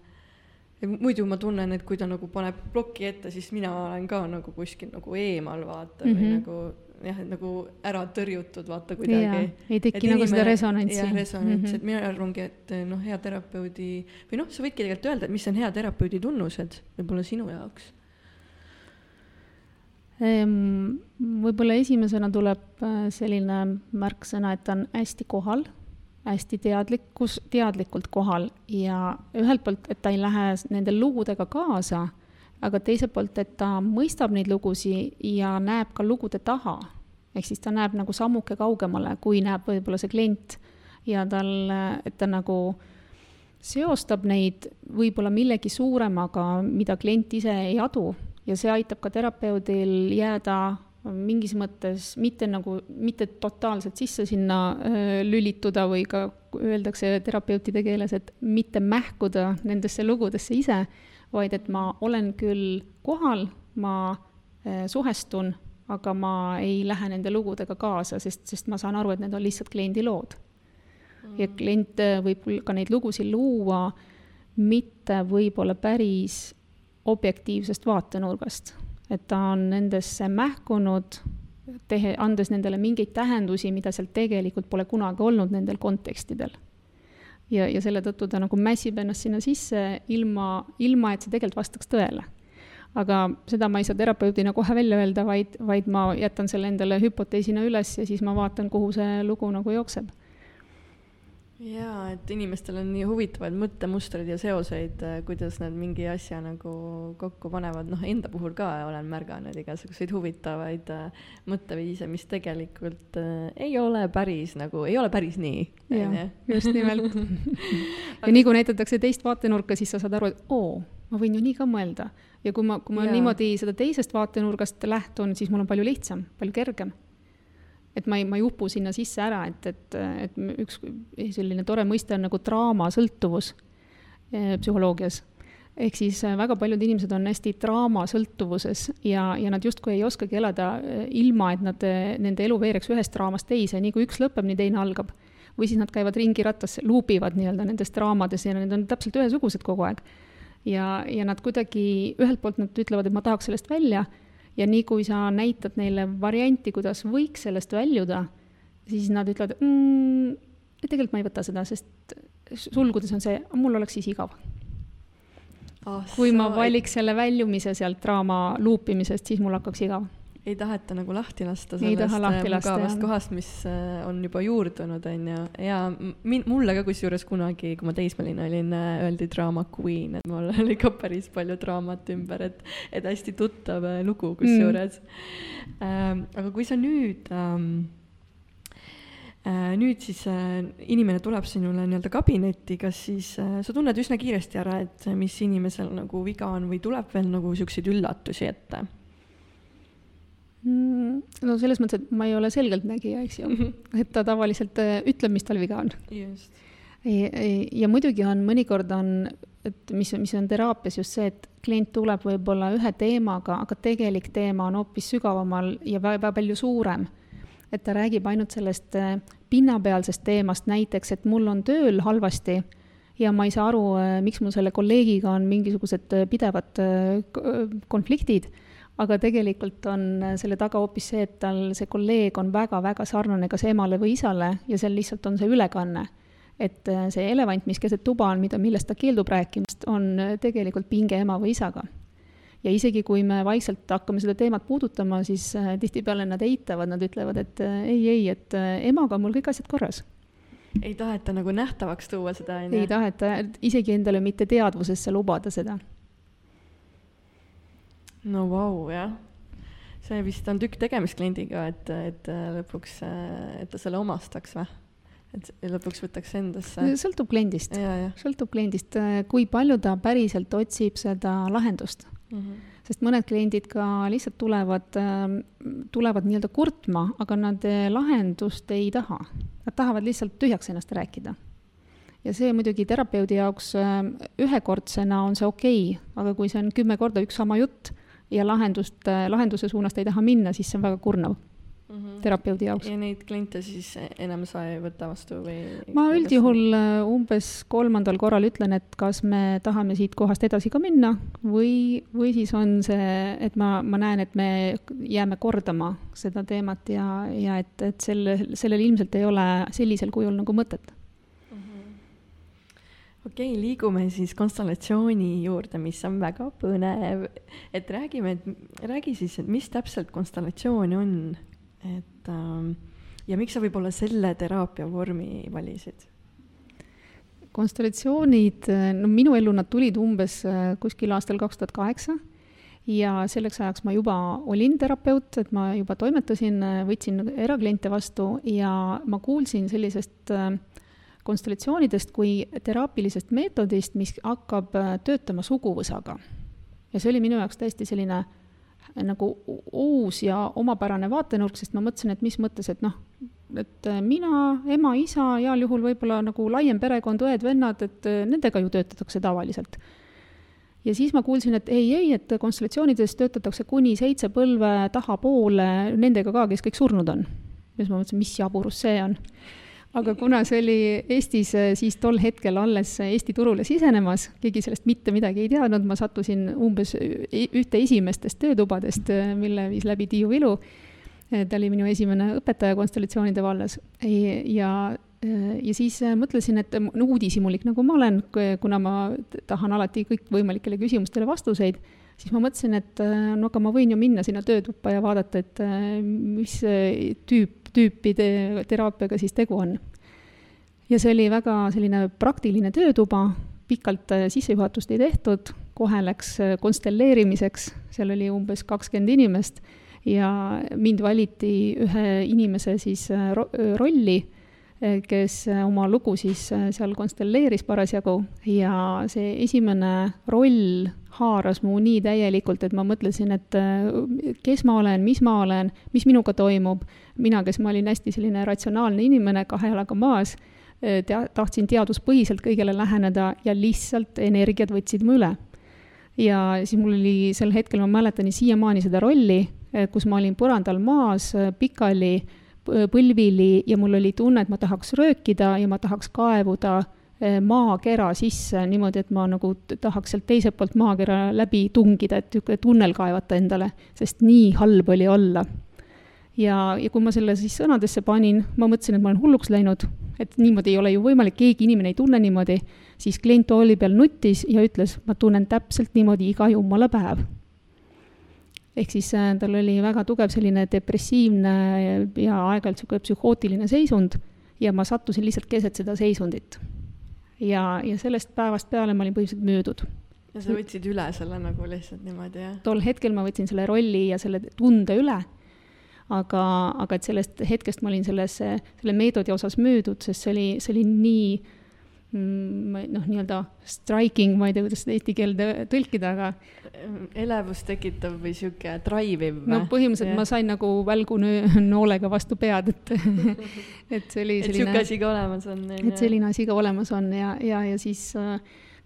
muidu ma tunnen, et kui ta nagu paneb ploki ette, siis mina olen ka nagu kuskil nagu eemal, vaata mm, -hmm. või mhm. nagu jah, et nagu ära tõrjutud, vaata kuidagi. ei teki nagu seda resonantsi. jah, resonantsi mm, -hmm. et mina arvangi, et noh, hea terapeudi või noh, sa võidki tegelikult öelda, et mis on hea terapeudi tunnused võib-olla sinu jaoks võib-olla esimesena tuleb äh, selline märksõna, et ta on hästi kohal hästi teadlikkus, teadlikult kohal ja ühelt poolt, et ta ei lähe nende lugudega kaasa, aga teiselt poolt, et ta mõistab neid lugusid ja näeb ka lugude taha. ehk siis ta näeb nagu sammuke kaugemale, kui näeb võib-olla see klient. Ja tal, et ta nagu seostab neid võib-olla millegi suuremaga, mida klient ise ei adu. Ja see aitab ka terapeudil jääda mingis mõttes mitte nagu, mitte totaalselt sisse sinna öö, lülituda või ka öeldakse terapeutide keeles, et mitte mähkuda nendesse lugudesse ise, vaid et ma olen küll kohal, ma öö, suhestun, aga ma ei lähe nende lugudega kaasa, sest, sest ma saan aru, et need on lihtsalt kliendi lood. Mm.. ja klient võib ka neid lugusid luua mitte võib-olla päris objektiivsest vaatenurgast. Et ta on nendesse mähkunud, tehe, andes nendele mingeid tähendusi, mida seal tegelikult pole kunagi olnud nendel kontekstidel. Ja, ja selle tõttu ta nagu mässib ennast sinna sisse ilma, ilma et see tegelikult vastaks tõele. aga seda ma ei saa terapeudina kohe välja öelda, vaid, vaid ma jätan selle endale hüpoteesina üles ja siis ma vaatan, kuhu see lugu nagu jookseb jaa, et inimestel on nii huvitavaid mõttemustreid ja seoseid, äh, kuidas nad mingi asja nagu kokku panevad, noh, enda puhul ka olen märganud igasuguseid huvitavaid äh, mõtteviise, mis tegelikult äh, ei ole päris nagu, ei ole päris nii. jah, just nimelt ja nii kui näidatakse teist vaatenurka, siis sa saad aru, et oo, ma võin ju nii ka mõelda. ja kui ma, kui ma ja. niimoodi seda teisest vaatenurgast lähtun, siis mul on palju lihtsam, palju kergem et ma ei, ma ei upu sinna sisse ära, et, et, et üks selline tore mõiste on nagu draamasõltuvus eh, psühholoogias. ehk siis eh, väga paljud inimesed on hästi draamasõltuvuses ja, ja nad justkui ei oskagi elada eh, ilma, et nad, nende elu veereks ühest draamast teise, nii kui üks lõpeb, nii teine algab. või siis nad käivad ringi rattas, luubivad nii-öelda nendes draamades ja need on täpselt ühesugused kogu aeg. ja, ja nad kuidagi, ühelt poolt nad ütlevad, et ma tahaks sellest välja ja nii kui sa näitad neile varianti, kuidas võiks sellest väljuda, siis nad ütlevad mm,, et tegelikult ma ei võta seda, sest sulgudes on see, mul oleks siis igav oh,. kui ma valiks selle väljumise sealt draama luupimisest, siis mul hakkaks igav ei taheta nagu lahti lasta sellest lahti äh, lasta, mugavast jah. kohast, mis äh, on juba juurdunud, on ju, ja min-, mulle ka kusjuures kunagi, kui ma teismeline olin, äh, öeldi draama queen, et mul oli ka päris palju draamat ümber, et, et hästi tuttav lugu kusjuures mm. ähm,. aga kui sa nüüd ähm, äh, nüüd siis inimene tuleb sinule nii-öelda kabinetti, kas siis sa tunned üsna kiiresti ära, et mis inimesel nagu viga on või tuleb veel nagu siukseid üllatusi ette? Mm, no selles mõttes, et ma ei ole selgeltnägija, eks ju, et ta tavaliselt äh, ütleb, mis tal viga on. just. ja muidugi on, mõnikord on, et mis, mis on teraapias just see, et klient tuleb võib-olla ühe teemaga, aga tegelik teema on hoopis sügavamal ja väga palju suurem. et ta räägib ainult sellest äh, pinnapealsest teemast, näiteks, et mul on tööl halvasti ja ma ei saa aru, miks mul selle kolleegiga on mingisugused äh, pidevad äh, konfliktid aga tegelikult on selle taga hoopis see, et tal see kolleeg on väga-väga sarnane kas emale või isale ja seal lihtsalt on see ülekanne. et äh, see elevant, mis keset tuba on, mida, millest ta keeldub rääkimast, on äh, tegelikult pinge ema või isaga. ja isegi, kui me vaikselt hakkame seda teemat puudutama, siis äh, tihtipeale nad eitavad, nad ütlevad, et ei, ei, et emaga on mul kõik asjad korras. ei taheta nagu nähtavaks tuua seda, on ju? ei taheta isegi endale mitte teadvusesse lubada seda no vau, jah. see vist on tükk tegemist kliendiga, et, et lõpuks, et ta selle omastaks või? et lõpuks võtaks endasse. sõltub kliendist, sõltub kliendist, kui palju ta päriselt otsib seda lahendust mm. -hmm. sest mõned kliendid ka lihtsalt tulevad, tulevad nii-öelda kurtma, aga nad lahendust ei taha. Nad tahavad lihtsalt tühjaks ennast rääkida ja see muidugi terapeudi jaoks ühekordsena on see okei okay,, aga kui see on kümme korda üks sama jutt ja lahendust, lahenduse suunas ta ei taha minna, siis see on väga kurnav mm -hmm. terapeudi jaoks. ja neid kliente siis enam sa ei võta vastu või? ma üldjuhul umbes kolmandal korral ütlen, et kas me tahame siit kohast edasi ka minna või, või siis on see, et ma, ma näen, et me jääme kordama seda teemat ja, ja et, et selle, sellel ilmselt ei ole sellisel kujul nagu mõtet okei okay,, liigume siis konstellatsiooni juurde, mis on väga põnev. et räägime, et räägi siis, et mis täpselt konstellatsioon on, et ähm, ja miks sa võib-olla selle teraapia vormi valisid? konstellatsioonid, no minu ellu nad tulid umbes äh, kuskil aastal kaks tuhat kaheksa ja selleks ajaks ma juba olin terapeut, et ma juba toimetasin, võtsin erakliente vastu ja ma kuulsin sellisest äh, konstellatsioonidest kui teraapilisest meetodist, mis hakkab äh, töötama suguvõsaga. ja see oli minu jaoks täiesti selline äh, nagu uus ja omapärane vaatenurk, sest ma mõtlesin, et mis mõttes, et noh, et äh, mina, ema, isa, heal juhul võib-olla nagu laiem perekond, õed-vennad, et nendega ju töötatakse tavaliselt. ja siis ma kuulsin, et ei, ei, et konstellatsioonides töötatakse kuni seitse põlve tahapoole nendega ka, kes kõik surnud on. ja siis ma mõtlesin, mis jaburus see on aga kuna see oli Eestis äh, siis tol hetkel alles Eesti turule sisenemas, keegi sellest mitte midagi ei teadnud, ma sattusin umbes ühte esimestest töötubadest, äh, mille viis läbi Tiiu Vilu. Äh, ta oli minu esimene õpetaja konstellatsioonide vallas ja ja siis mõtlesin, et no uudishimulik nagu ma olen, kuna ma tahan alati kõikvõimalikele küsimustele vastuseid, siis ma mõtlesin, et no aga ma võin ju minna sinna töötuppa ja vaadata, et mis tüüp tüüpi te teraapiaga siis tegu on. ja see oli väga selline praktiline töötuba, pikalt sissejuhatust ei tehtud, kohe läks konstelleerimiseks, seal oli umbes kakskümmend inimest ja mind valiti ühe inimese siis äh, ro rolli, kes oma lugu siis seal konstelleeris parasjagu ja see esimene roll haaras mu nii täielikult, et ma mõtlesin, et kes ma olen, mis ma olen, mis minuga toimub mina, kes ma olin hästi selline ratsionaalne inimene, kahe jalaga maas, tea-, tahtsin teaduspõhiselt kõigele läheneda ja lihtsalt energiad võtsid mu üle. ja siis mul oli sel hetkel, ma mäletan siiamaani seda rolli, kus ma olin põrandal maas eh, pikali, põlvili ja mul oli tunne, et ma tahaks röökida ja ma tahaks kaevuda maakera sisse niimoodi, et ma nagu tahaks sealt teiselt poolt maakera läbi tungida, et niisugune tunnel kaevata endale, sest nii halb oli olla ja, ja kui ma selle siis sõnadesse panin, ma mõtlesin, et ma olen hulluks läinud, et niimoodi ei ole ju võimalik, keegi inimene ei tunne niimoodi, siis klient tooli peal nuttis ja ütles, ma tunnen täpselt niimoodi iga jumala päev. Ehk siis äh, tal oli väga tugev selline depressiivne ja aeg-ajalt niisugune psühhootiline seisund ja ma sattusin lihtsalt keset seda seisundit. ja, ja sellest päevast peale ma olin põhimõtteliselt müüdud. ja sa võtsid üle selle nagu lihtsalt niimoodi, jah? tol hetkel ma võtsin selle rolli ja selle tunde üle, aga, aga et sellest hetkest ma olin sellesse, selle meetodi osas müüdud, sest see oli, see oli nii mm, noh, nii-öelda striking, ma ei tea, kuidas seda eesti keelde tõlkida, aga elevust tekitav või sihuke drive iv no põhimõtteliselt yeah. ma sain nagu välgu noolega vastu pead, et et see oli selline. et sihuke asi ka olemas on. et selline asi ka olemas on ja, ja, ja siis äh,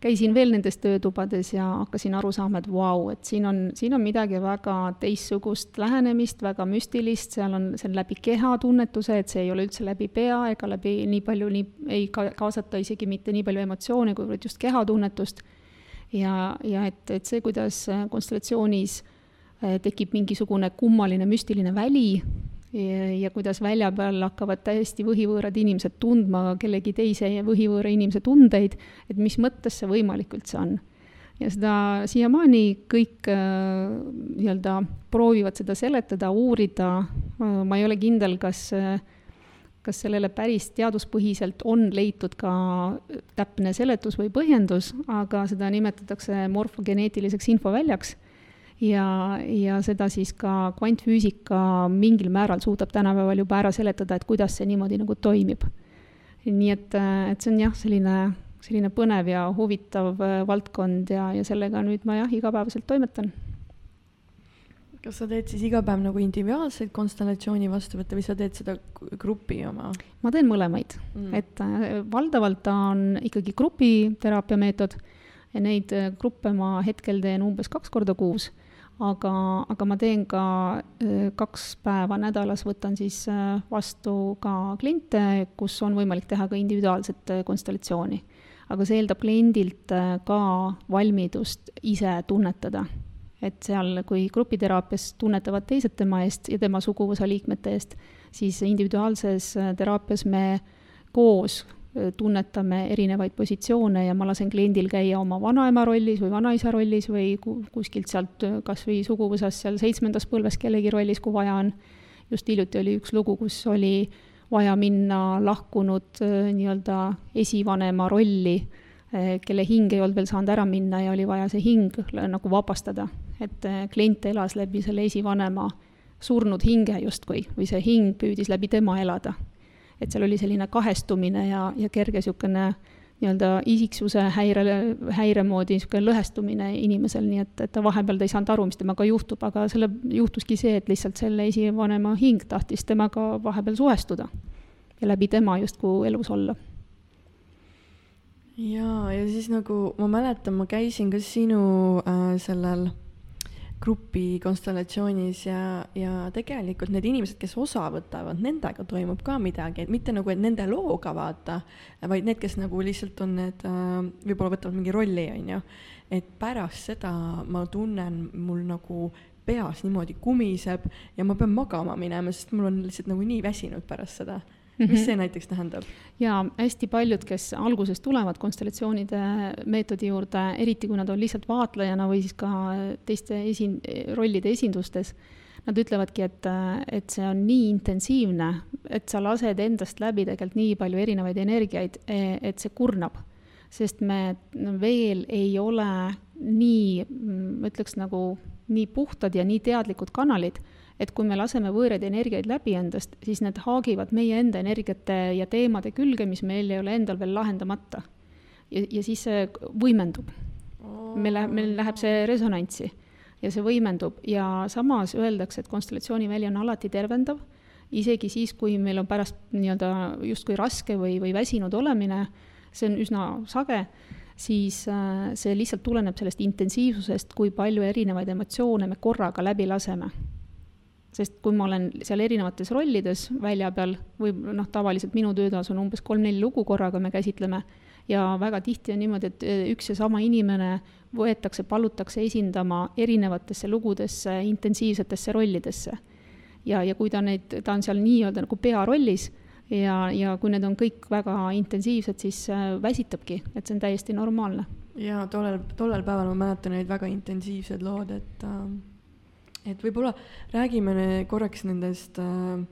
käisin veel nendes töötubades ja hakkasin aru saama, et vau et siin on, siin on midagi väga teistsugust lähenemist, väga müstilist, seal on, see on läbi kehatunnetuse, et see ei ole üldse läbi pea ega läbi nii palju, nii ei ka-, kaasata isegi mitte nii palju emotsioone, kuivõrd just kehatunnetust. ja, ja et, et see, kuidas konstellatsioonis eh, tekib mingisugune kummaline müstiline väli, ja kuidas välja peal hakkavad täiesti võhivõõrad inimesed tundma kellegi teise võhivõõra inimese tundeid, et mis mõttes see võimalik üldse on. ja seda siiamaani kõik äh, nii-öelda proovivad seda seletada, uurida, äh, ma ei ole kindel, kas äh, kas sellele päris teaduspõhiselt on leitud ka täpne seletus või põhjendus, aga seda nimetatakse morfogeneetiliseks infoväljaks ja, ja seda siis ka kvantfüüsika mingil määral suudab tänapäeval juba ära seletada, et kuidas see niimoodi nagu toimib. nii et, et see on jah, selline, selline põnev ja huvitav äh, valdkond ja, ja sellega nüüd ma jah, igapäevaselt toimetan kas sa teed siis iga päev nagu individuaalseid konstellatsiooni vastuvõtte või sa teed seda grupi oma? ma teen mõlemaid mm., et äh, valdavalt ta on ikkagi grupiteraapia meetod ja neid äh, gruppe ma hetkel teen umbes kaks korda kuus aga, aga ma teen ka kaks päeva nädalas, võtan siis vastu ka kliente, kus on võimalik teha ka individuaalset konstellatsiooni. aga see eeldab kliendilt ka valmidust ise tunnetada. et seal, kui grupiteraapias tunnetavad teised tema eest ja tema suguvõsa liikmete eest, siis individuaalses teraapias me koos tunnetame erinevaid positsioone ja ma lasen kliendil käia oma vanaema rollis või vanaisa rollis või kuskilt sealt kas või suguvõsas seal seitsmendas põlves kellegi rollis, kui vaja on. just hiljuti oli üks lugu, kus oli vaja minna lahkunud nii-öelda esivanema rolli, kelle hing ei olnud veel saanud ära minna ja oli vaja see hing nagu vabastada. et klient elas läbi selle esivanema surnud hinge justkui või see hing püüdis läbi tema elada et seal oli selline kahestumine ja, ja kerge niisugune nii-öelda isiksuse häire, häire moodi niisugune lõhestumine inimesel, nii et, et ta vahepeal ta ei saanud aru, mis temaga juhtub, aga selle juhtuski see, et lihtsalt selle esivanema hing tahtis temaga vahepeal suhestuda ja läbi tema justkui elus olla. Jaa, ja siis nagu ma mäletan, ma käisin ka sinu äh, sellel grupi konstellatsioonis ja, ja tegelikult need inimesed, kes osa võtavad, nendega toimub ka midagi, et mitte nagu, et nende looga vaata, vaid need, kes nagu lihtsalt on need, äh, võib-olla võtavad mingi rolli, on ju. et pärast seda ma tunnen, mul nagu peas niimoodi kumiseb ja ma pean magama minema, sest mul on lihtsalt nagu nii väsinud pärast seda Mm -hmm. mis see näiteks tähendab? jaa, hästi paljud, kes alguses tulevad konstellatsioonide meetodi juurde, eriti kui nad on lihtsalt vaatlejana või siis ka teiste esin-, rollide esindustes, nad ütlevadki, et, et see on nii intensiivne, et sa lased endast läbi tegelikult nii palju erinevaid energiaid, e, et see kurnab. sest me veel ei ole nii, ma ütleks nagu, nii puhtad ja nii teadlikud kanalid et kui me laseme võõraid energiaid läbi endast, siis need haagivad meie enda energiate ja teemade külge, mis meil ei ole endal veel lahendamata. ja, ja siis see võimendub. meil läheb, meil läheb see resonantsi ja see võimendub ja samas öeldakse, et konstellatsiooniväli on alati tervendav, isegi siis, kui meil on pärast nii-öelda justkui raske või, või väsinud olemine, see on üsna sage, siis äh, see lihtsalt tuleneb sellest intensiivsusest, kui palju erinevaid emotsioone me korraga läbi laseme sest kui ma olen seal erinevates rollides välja peal, või noh, tavaliselt minu töötaas on umbes kolm-neli lugu korraga me käsitleme, ja väga tihti on niimoodi, et eh, üks ja sama inimene võetakse, palutakse esindama erinevatesse lugudesse, intensiivsetesse rollidesse. ja, ja kui ta neid, ta on seal nii-öelda nagu pearollis ja, ja kui need on kõik väga intensiivsed, siis äh, väsitabki, et see on täiesti normaalne. jaa, tollel, tollel päeval ma mäletan olid väga intensiivsed lood, et äh et võib-olla räägime korraks nendest äh,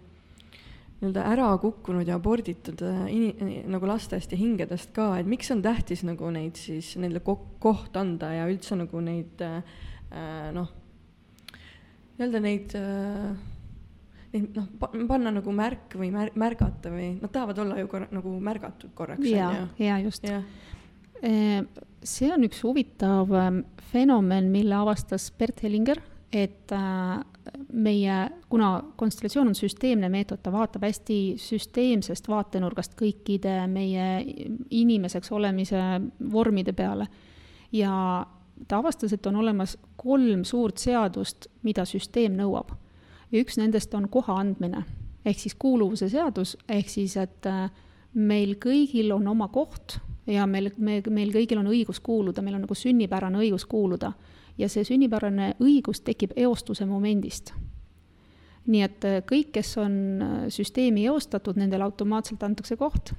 nii-öelda ära kukkunud ja aborditud äh, ini- nagu lastest ja hingedest ka, et miks on tähtis nagu neid siis neile ko- koht anda ja üldse nagu neid äh, äh, noh, nii-öelda neid äh, neid noh, panna nagu märk või mär-, märgata või nad tahavad olla ju korra-, nagu märgatud korraks, ja ja just. Eh, see on üks huvitav ähm, fenomen, mille avastas Bert Hellinger, et äh, meie, kuna konstellatsioon on süsteemne meetod, ta vaatab hästi süsteemsest vaatenurgast kõikide meie inimeseks olemise vormide peale. ja ta avastas, et on olemas kolm suurt seadust, mida süsteem nõuab. ja üks nendest on koha andmine, ehk siis kuuluvuse seadus, ehk siis, et äh, meil kõigil on oma koht ja meil, me, meil kõigil on õigus kuuluda, meil on nagu sünnipärane õigus kuuluda. Ja see sünnipärane õigus tekib eostuse momendist. nii et äh, kõik, kes on äh, süsteemi eostatud, nendele automaatselt antakse koht.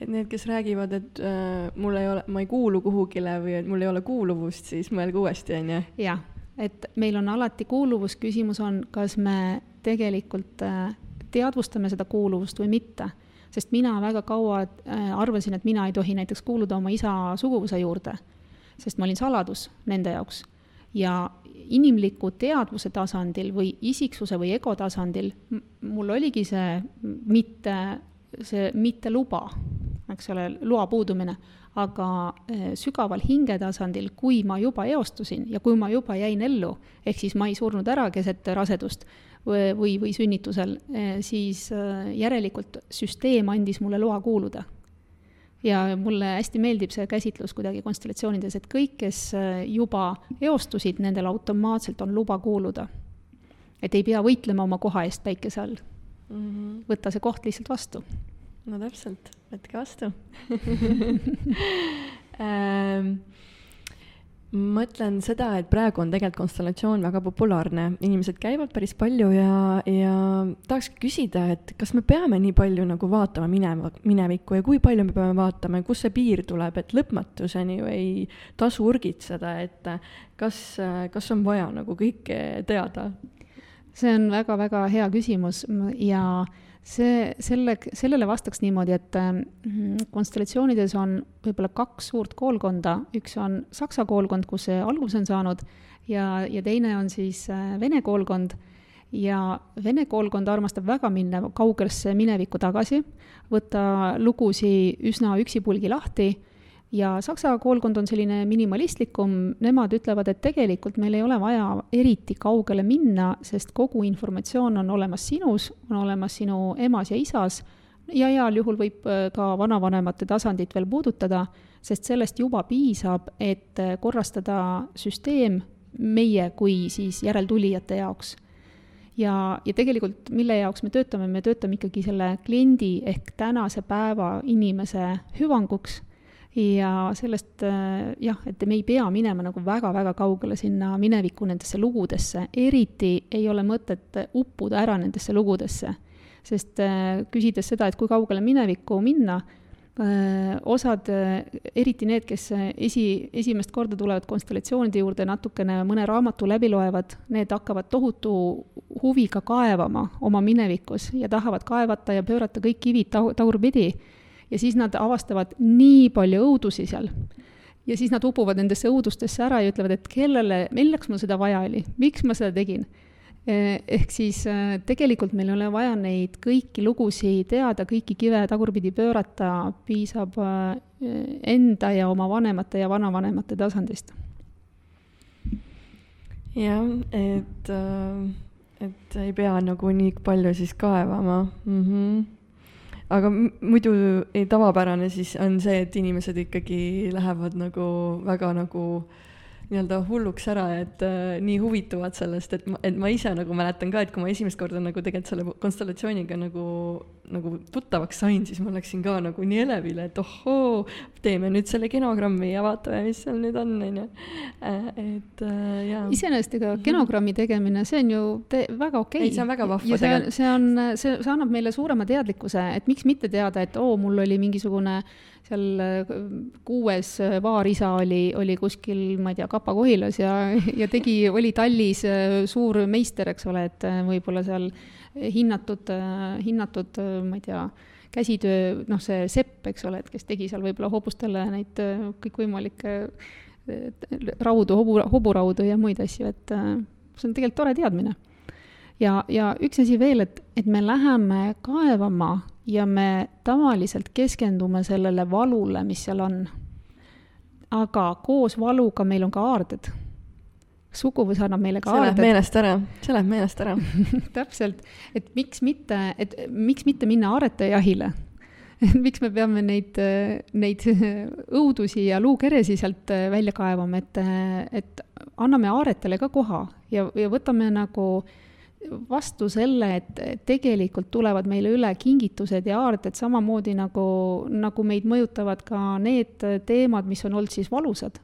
et need, kes räägivad, et äh, mul ei ole, ma ei kuulu kuhugile või et mul ei ole kuuluvust, siis mõelge uuesti, on ju. jah, et meil on alati kuuluvus, küsimus on, kas me tegelikult äh, teadvustame seda kuuluvust või mitte sest mina väga kaua äh, arvasin, et mina ei tohi näiteks kuuluda oma isa suguvõsa juurde, sest ma olin saladus nende jaoks. Ja inimliku teadvuse tasandil või isiksuse või ego tasandil mul oligi see mitte, see mitteluba, eks ole, loa puudumine, aga äh, sügaval hinge tasandil, kui ma juba eostusin ja kui ma juba jäin ellu, ehk siis ma ei surnud ära keset rasedust, või, või sünnitusel, eh, siis eh, järelikult süsteem andis mulle loa kuuluda. Ja mulle hästi meeldib see käsitlus kuidagi konstellatsioonides, et kõik, kes eh, juba eostusid, nendel automaatselt on luba kuuluda. et ei pea võitlema oma koha eest päikese all mm. -hmm. võtta see koht lihtsalt vastu. no täpselt, võtke vastu ähm, mõtlen seda, et praegu on tegelikult konstellatsioon väga populaarne, inimesed käivad päris palju ja, ja tahaks küsida, et kas me peame nii palju nagu vaatama mineva, minevikku ja kui palju me peame vaatama ja kus see piir tuleb, et lõpmatuseni ju ei tasu urgitseda, et kas, kas on vaja nagu kõike teada? see on väga-väga hea küsimus ja äh, see, selle, sellele vastaks niimoodi, et mm, konstellatsioonides on võib-olla kaks suurt koolkonda, üks on saksa koolkond, kus see alguse on saanud, ja, ja teine on siis äh, vene koolkond. Ja vene koolkond armastab väga minna kaugesse minevikku tagasi, võtta lugusid üsna üksipulgi lahti ja Saksa koolkond on selline minimalistlikum, nemad ütlevad, et tegelikult meil ei ole vaja eriti kaugele minna, sest kogu informatsioon on olemas sinus, on olemas sinu emas ja isas. Ja heal juhul võib äh, ka vanavanemate tasandit veel puudutada, sest sellest juba piisab, et äh, korrastada süsteem meie kui siis järeltulijate jaoks. Ja, ja tegelikult mille jaoks me töötame, me töötame ikkagi selle kliendi ehk tänase päeva inimese hüvanguks ja sellest äh, jah, et me ei pea minema nagu väga-väga kaugele sinna mineviku nendesse lugudesse, eriti ei ole mõtet uppuda ära nendesse lugudesse. sest äh, küsides seda, et kui kaugele minevikku minna, äh, osad, eriti need, kes esi, esimest korda tulevad konstellatsioonide juurde, natukene mõne raamatu läbi loevad, need hakkavad tohutu huviga kaevama oma minevikus ja tahavad kaevata ja pöörata kõik kivid tagurpidi ja siis nad avastavad nii palju õudusi seal. ja siis nad upuvad nendesse õudustesse ära ja ütlevad, et kellele, milleks mul seda vaja oli, miks ma seda tegin eh, ehk siis eh, tegelikult meil ei ole vaja neid kõiki lugusid teada, kõiki kive tagurpidi pöörata, piisab eh, enda ja oma vanemate ja vanavanemate tasandist. jah, et, et ei pea nagu nii palju siis kaevama mm. -hmm aga muidu ei, tavapärane siis on see, et inimesed ikkagi lähevad nagu väga nagu nii-öelda hulluks ära, et äh, nii huvituvad sellest, et ma, et ma ise nagu mäletan ka, et kui ma esimest korda nagu tegelikult selle konstellatsiooniga nagu nagu tuttavaks sain, siis ma läksin ka nagu nii elevile, et ohoo, teeme nüüd selle genogrammi ja vaatame, mis seal nüüd on, on ju. Äh, et äh, jaa. iseenesest ega genogrammi tegemine, see on ju te-, väga okei okay.. ei, see on väga vahva tegelikult. see on, see, see annab meile suurema teadlikkuse, et miks mitte teada, et oo, mul oli mingisugune seal kuues vaarisa oli, oli kuskil, ma ei tea, Kapa-Kohilas ja, ja tegi, oli tallis suur meister, eks ole, et võib-olla seal hinnatud, hinnatud, ma ei tea, käsitöö, noh, see sepp, eks ole, et kes tegi seal võib-olla hobustele neid kõikvõimalikke raudu, hobu, hoburaudu ja muid asju, et see on tegelikult tore teadmine. ja, ja üks asi veel, et, et me läheme kaevama ja me tavaliselt keskendume sellele valule, mis seal on. aga koos valuga meil on ka aarded. Suguvõs annab meile ka see läheb meelest ära, see läheb meelest ära. Täpselt, et miks mitte, et miks mitte minna aaretaja-jahile miks me peame neid, neid õudusi ja luukeresi sealt välja kaevama, et, et anname aaretele ka koha ja, ja võtame nagu vastu selle, et tegelikult tulevad meile üle kingitused ja aarded samamoodi nagu, nagu meid mõjutavad ka need teemad, mis on olnud siis valusad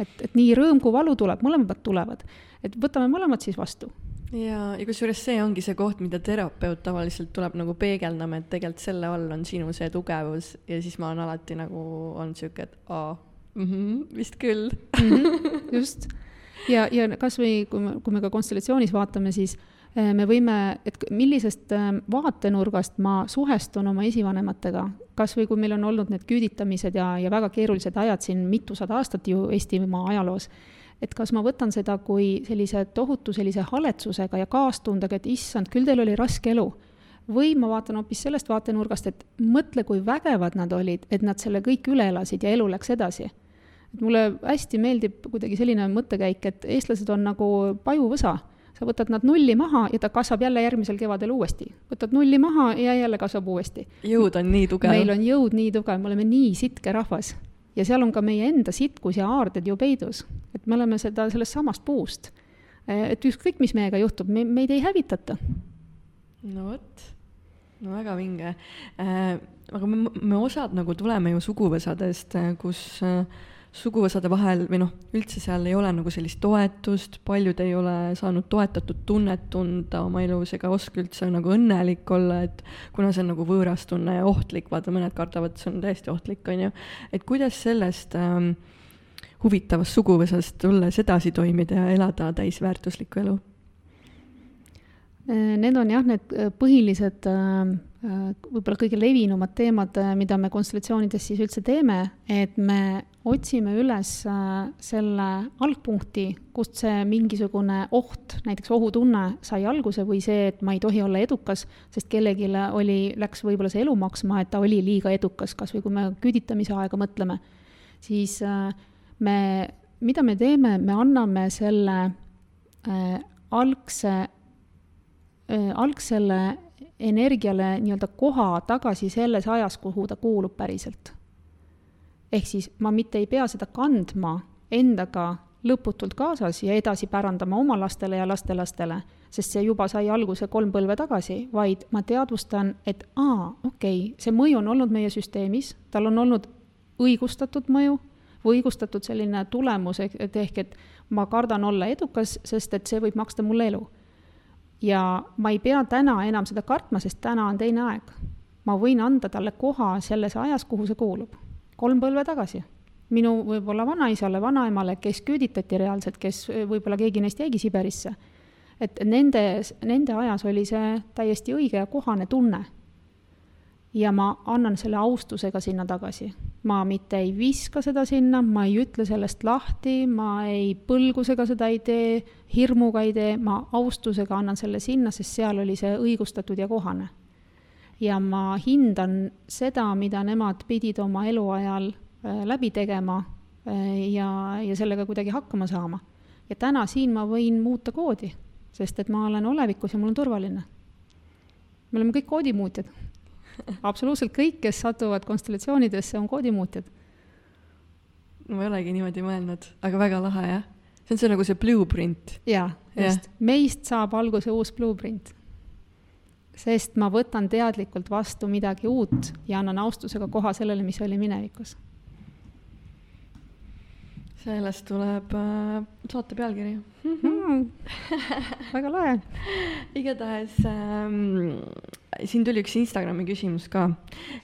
et, et nii rõõm kui valu tuleb, mõlemad tulevad. et võtame mõlemad siis vastu. ja, ja kusjuures see ongi see koht, mida terapeut tavaliselt tuleb nagu peegeldama, et tegelikult selle all on sinu see tugevus ja siis ma olen alati nagu olnud sihuke, et aa mm, -hmm, vist küll mm. -hmm, just. ja, ja kasvõi kui me, kui me ka konstellatsioonis vaatame, siis Äh, me võime, et millisest ähm, vaatenurgast ma suhestun oma esivanematega, kas või kui meil on olnud need küüditamised ja, ja väga keerulised ajad siin mitusada aastat ju Eestimaa ajaloos, et kas ma võtan seda kui sellise tohutu sellise haletsusega ja kaastundega, et issand, küll teil oli raske elu, või ma vaatan hoopis sellest vaatenurgast, et mõtle, kui vägevad nad olid, et nad selle kõik üle elasid ja elu läks edasi. Et mulle hästi meeldib kuidagi selline mõttekäik, et eestlased on nagu pajuvõsa sa võtad nad nulli maha ja ta kasvab jälle järgmisel kevadel uuesti. võtad nulli maha ja jälle kasvab uuesti. jõud on nii tugev. meil on jõud nii tugev, me oleme nii sitke rahvas. ja seal on ka meie enda sitkus ja aarded ju peidus. et me oleme seda sellest samast puust. et ükskõik, mis meiega juhtub, me, meid ei hävitata. no vot, no väga vinge äh,. aga me, me osad nagu tuleme ju suguvõsadest, kus äh, suguvõsade vahel või noh, üldse seal ei ole nagu sellist toetust, paljud ei ole saanud toetatud tunnet tunda oma elus ega oska üldse nagu õnnelik olla, et kuna see on nagu võõras tunne ja ohtlik, vaata mõned kardavad, see on täiesti ohtlik, on ju. et kuidas sellest ähm, huvitavast suguvõsast tulles edasi toimida ja elada täisväärtuslikku elu? Need on jah, need äh, põhilised äh, Äh, võib-olla kõige levinumad teemad, äh, mida me konstellatsioonides siis üldse teeme, et me otsime üles äh, selle algpunkti, kust see mingisugune oht, näiteks ohutunne sai alguse või see, et ma ei tohi olla edukas, sest kellelegi oli, läks võib-olla see elu maksma, et ta oli liiga edukas, kas või kui me küüditamise aega mõtleme, siis me, mida me teeme, me anname selle äh, algse äh,, algsele energiale nii-öelda koha tagasi selles ajas, kuhu ta kuulub päriselt. Ehk siis ma mitte ei pea seda kandma endaga lõputult kaasas ja edasi pärandama oma lastele ja lastelastele, sest see juba sai alguse kolm põlve tagasi, vaid ma teadvustan, et aa, okei okay,, see mõju on olnud meie süsteemis, tal on olnud õigustatud mõju või õigustatud selline tulemus, et ehk et ma kardan olla edukas, sest et see võib maksta mulle elu ja ma ei pea täna enam seda kartma, sest täna on teine aeg. ma võin anda talle koha selles ajas, kuhu see kuulub. Kolm põlve tagasi. minu võib-olla vanaisale, vanaemale, kes küüditati reaalselt, kes võib-olla keegi neist jäigi Siberisse. et nende, nende ajas oli see täiesti õige ja kohane tunne ja ma annan selle austusega sinna tagasi. ma mitte ei viska seda sinna, ma ei ütle sellest lahti, ma ei põlgusega seda ei tee, hirmuga ei tee, ma austusega annan selle sinna, sest seal oli see õigustatud ja kohane. Ja ma hindan seda, mida nemad pidid oma eluajal äh, läbi tegema äh, ja, ja sellega kuidagi hakkama saama. ja täna siin ma võin muuta koodi, sest et ma olen olevikus ja mul on turvaline. me oleme kõik koodimuutjad absoluutselt kõik, kes satuvad konstellatsioonidesse, on koodimuutjad. ma ei olegi niimoodi mõelnud, aga väga lahe jah. see on see nagu see blueprint. jaa, just ja., meist saab alguse uus blueprint. Sest ma võtan teadlikult vastu midagi uut ja annan austusega koha sellele, mis oli minevikus sellest tuleb äh, saate pealkiri. Mm,. väga lahe. Igatahes ähm, siin tuli üks Instagrami küsimus ka,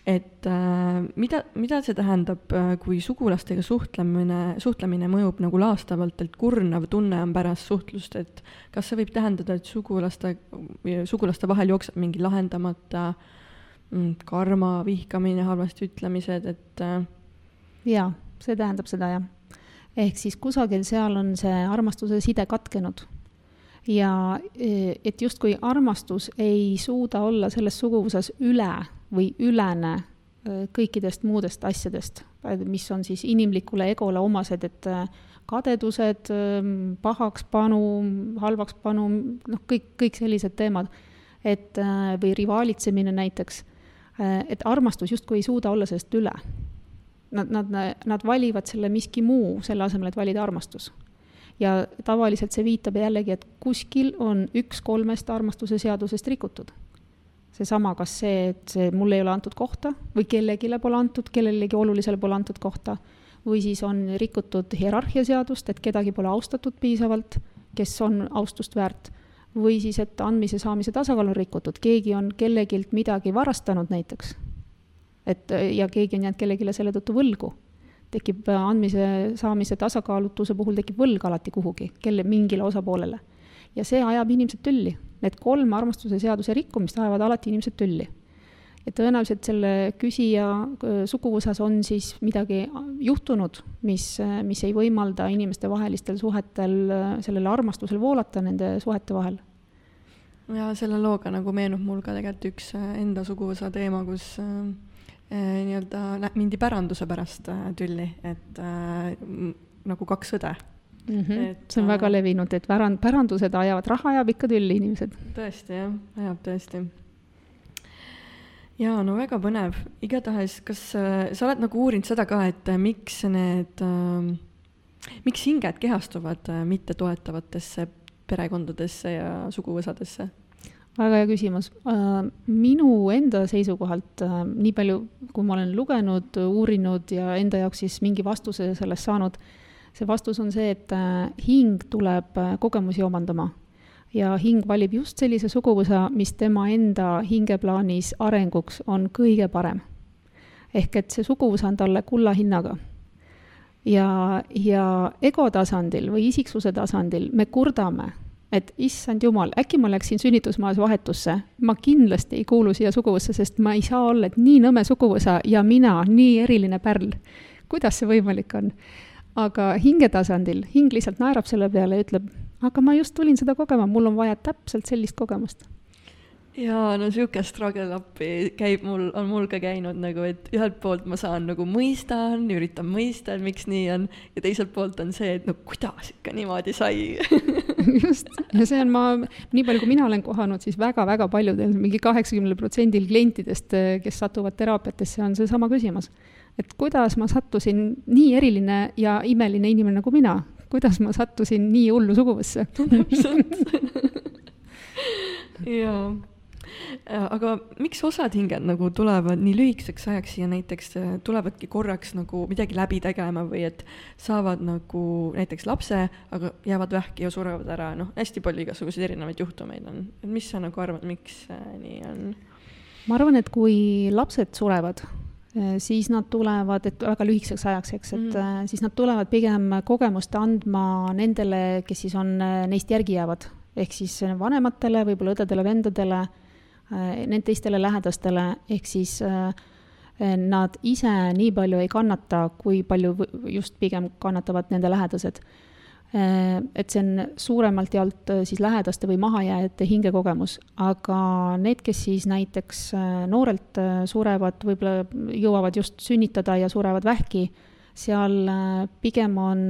et äh, mida, mida see tähendab, äh, kui sugulastega suhtlemine, suhtlemine mõjub nagu laastavalt, et kurnav tunne on pärast suhtlust, et kas see võib tähendada, et sugulaste, sugulaste vahel jookseb mingi lahendamata mm, karma, vihkamine, halvasti ütlemised, et äh... jaa, see tähendab seda, jah ehk siis kusagil seal on see armastuse side katkenud. ja e, et justkui armastus ei suuda olla selles suguvõsas üle või ülene e, kõikidest muudest asjadest, mis on siis inimlikule egole omased, et e, kadedused, pahakspanu, halvakspanu, noh, kõik, kõik sellised teemad. et või rivaalitsemine näiteks, et armastus justkui ei suuda olla sellest üle nad, nad, nad valivad selle miski muu, selle asemel, et valida armastus. ja tavaliselt see viitab jällegi, et kuskil on üks kolmest armastuse seadusest rikutud. seesama, kas see, et see mulle ei ole antud kohta või kellelegi pole antud, kellelegi olulisele pole antud kohta, või siis on rikutud hierarhia seadust, et kedagi pole austatud piisavalt, kes on austust väärt, või siis, et andmise-saamise tasakaal on rikutud, keegi on kellegilt midagi varastanud näiteks et ja keegi on jäänud kellelegi selle tõttu võlgu. tekib äh, andmise, saamise tasakaalutuse puhul tekib võlg alati kuhugi, kelle, mingile osapoolele. ja see ajab inimesed tülli. Need kolm armastuse seaduse rikkumist ajavad alati inimesed tülli. ja tõenäoliselt selle küsija äh, suguvõsas on siis midagi juhtunud, mis, äh, mis ei võimalda inimestevahelistel suhetel sellele armastusele voolata nende suhete vahel ja selle looga nagu meenub mul ka tegelikult üks enda suguvõsa teema, kus äh, Äh, nii-öelda mindi päranduse pärast äh, tülli, et äh, nagu kaks õde mm. -hmm. Et, see on väga levinud, et pärand, pärandused ajavad, raha ajab ikka tülli inimesed. tõesti jah, ajab tõesti. jaa, no väga põnev, igatahes, kas äh, sa oled nagu uurinud seda ka, et äh, miks need äh,, miks hinged kehastuvad äh, mittetoetavatesse perekondadesse ja suguvõsadesse? Väga hea küsimus. Äh, minu enda seisukohalt, äh, nii palju, kui ma olen lugenud, uurinud ja enda jaoks siis mingi vastuse sellest saanud, see vastus on see, et äh, hing tuleb kogemusi omandama. ja hing valib just sellise suguvõsa, mis tema enda hingeplaanis arenguks on kõige parem. ehk et see suguvõsa on talle kulla hinnaga ja, ja ego tasandil või isiksuse tasandil me kurdame et issand jumal, äkki ma läksin sünnitusmaas vahetusse, ma kindlasti ei kuulu siia suguvõssa, sest ma ei saa olla, et nii nõme suguvõsa ja mina, nii eriline pärl. kuidas see võimalik on? aga hinge tasandil, hing lihtsalt naerab selle peale ja ütleb, aga ma just tulin seda kogema, mul on vaja täpselt sellist kogemust jaa, no sihuke struggle appi käib mul, on mul ka käinud nagu, et ühelt poolt ma saan nagu mõistan, üritan mõista, et miks nii on, ja teiselt poolt on see, et no kuidas ikka niimoodi sai just, ja see on ma, nii palju kui mina olen kohanud, siis väga-väga paljudel, mingi kaheksakümnel protsendil klientidest, kes satuvad teraapiatesse, on seesama küsimus. et kuidas ma sattusin nii eriline ja imeline inimene nagu mina, kuidas ma sattusin nii hullu suguvõsse jaa. Äh, aga miks osad hinged nagu tulevad nii lühikeseks ajaks siia näiteks, äh, tulevadki korraks nagu midagi läbi tegema või et saavad nagu näiteks lapse, aga jäävad vähki ja surevad ära, noh, hästi palju igasuguseid erinevaid juhtumeid on. mis sa nagu arvad, miks äh, nii on? ma arvan, et kui lapsed surevad, siis nad tulevad, et väga lühikeseks ajaks, eks, et mm. siis nad tulevad pigem kogemust andma nendele, kes siis on, neist järgi jäävad. ehk siis vanematele, võib-olla õdedele-vendadele Äh, need teistele lähedastele, ehk siis äh, nad ise nii palju ei kannata, kui palju just pigem kannatavad nende lähedased. Äh, et see on suuremalt jaolt siis lähedaste või mahajääjate hingekogemus, aga need, kes siis näiteks noorelt surevad, võib-olla jõuavad just sünnitada ja surevad vähki, seal pigem on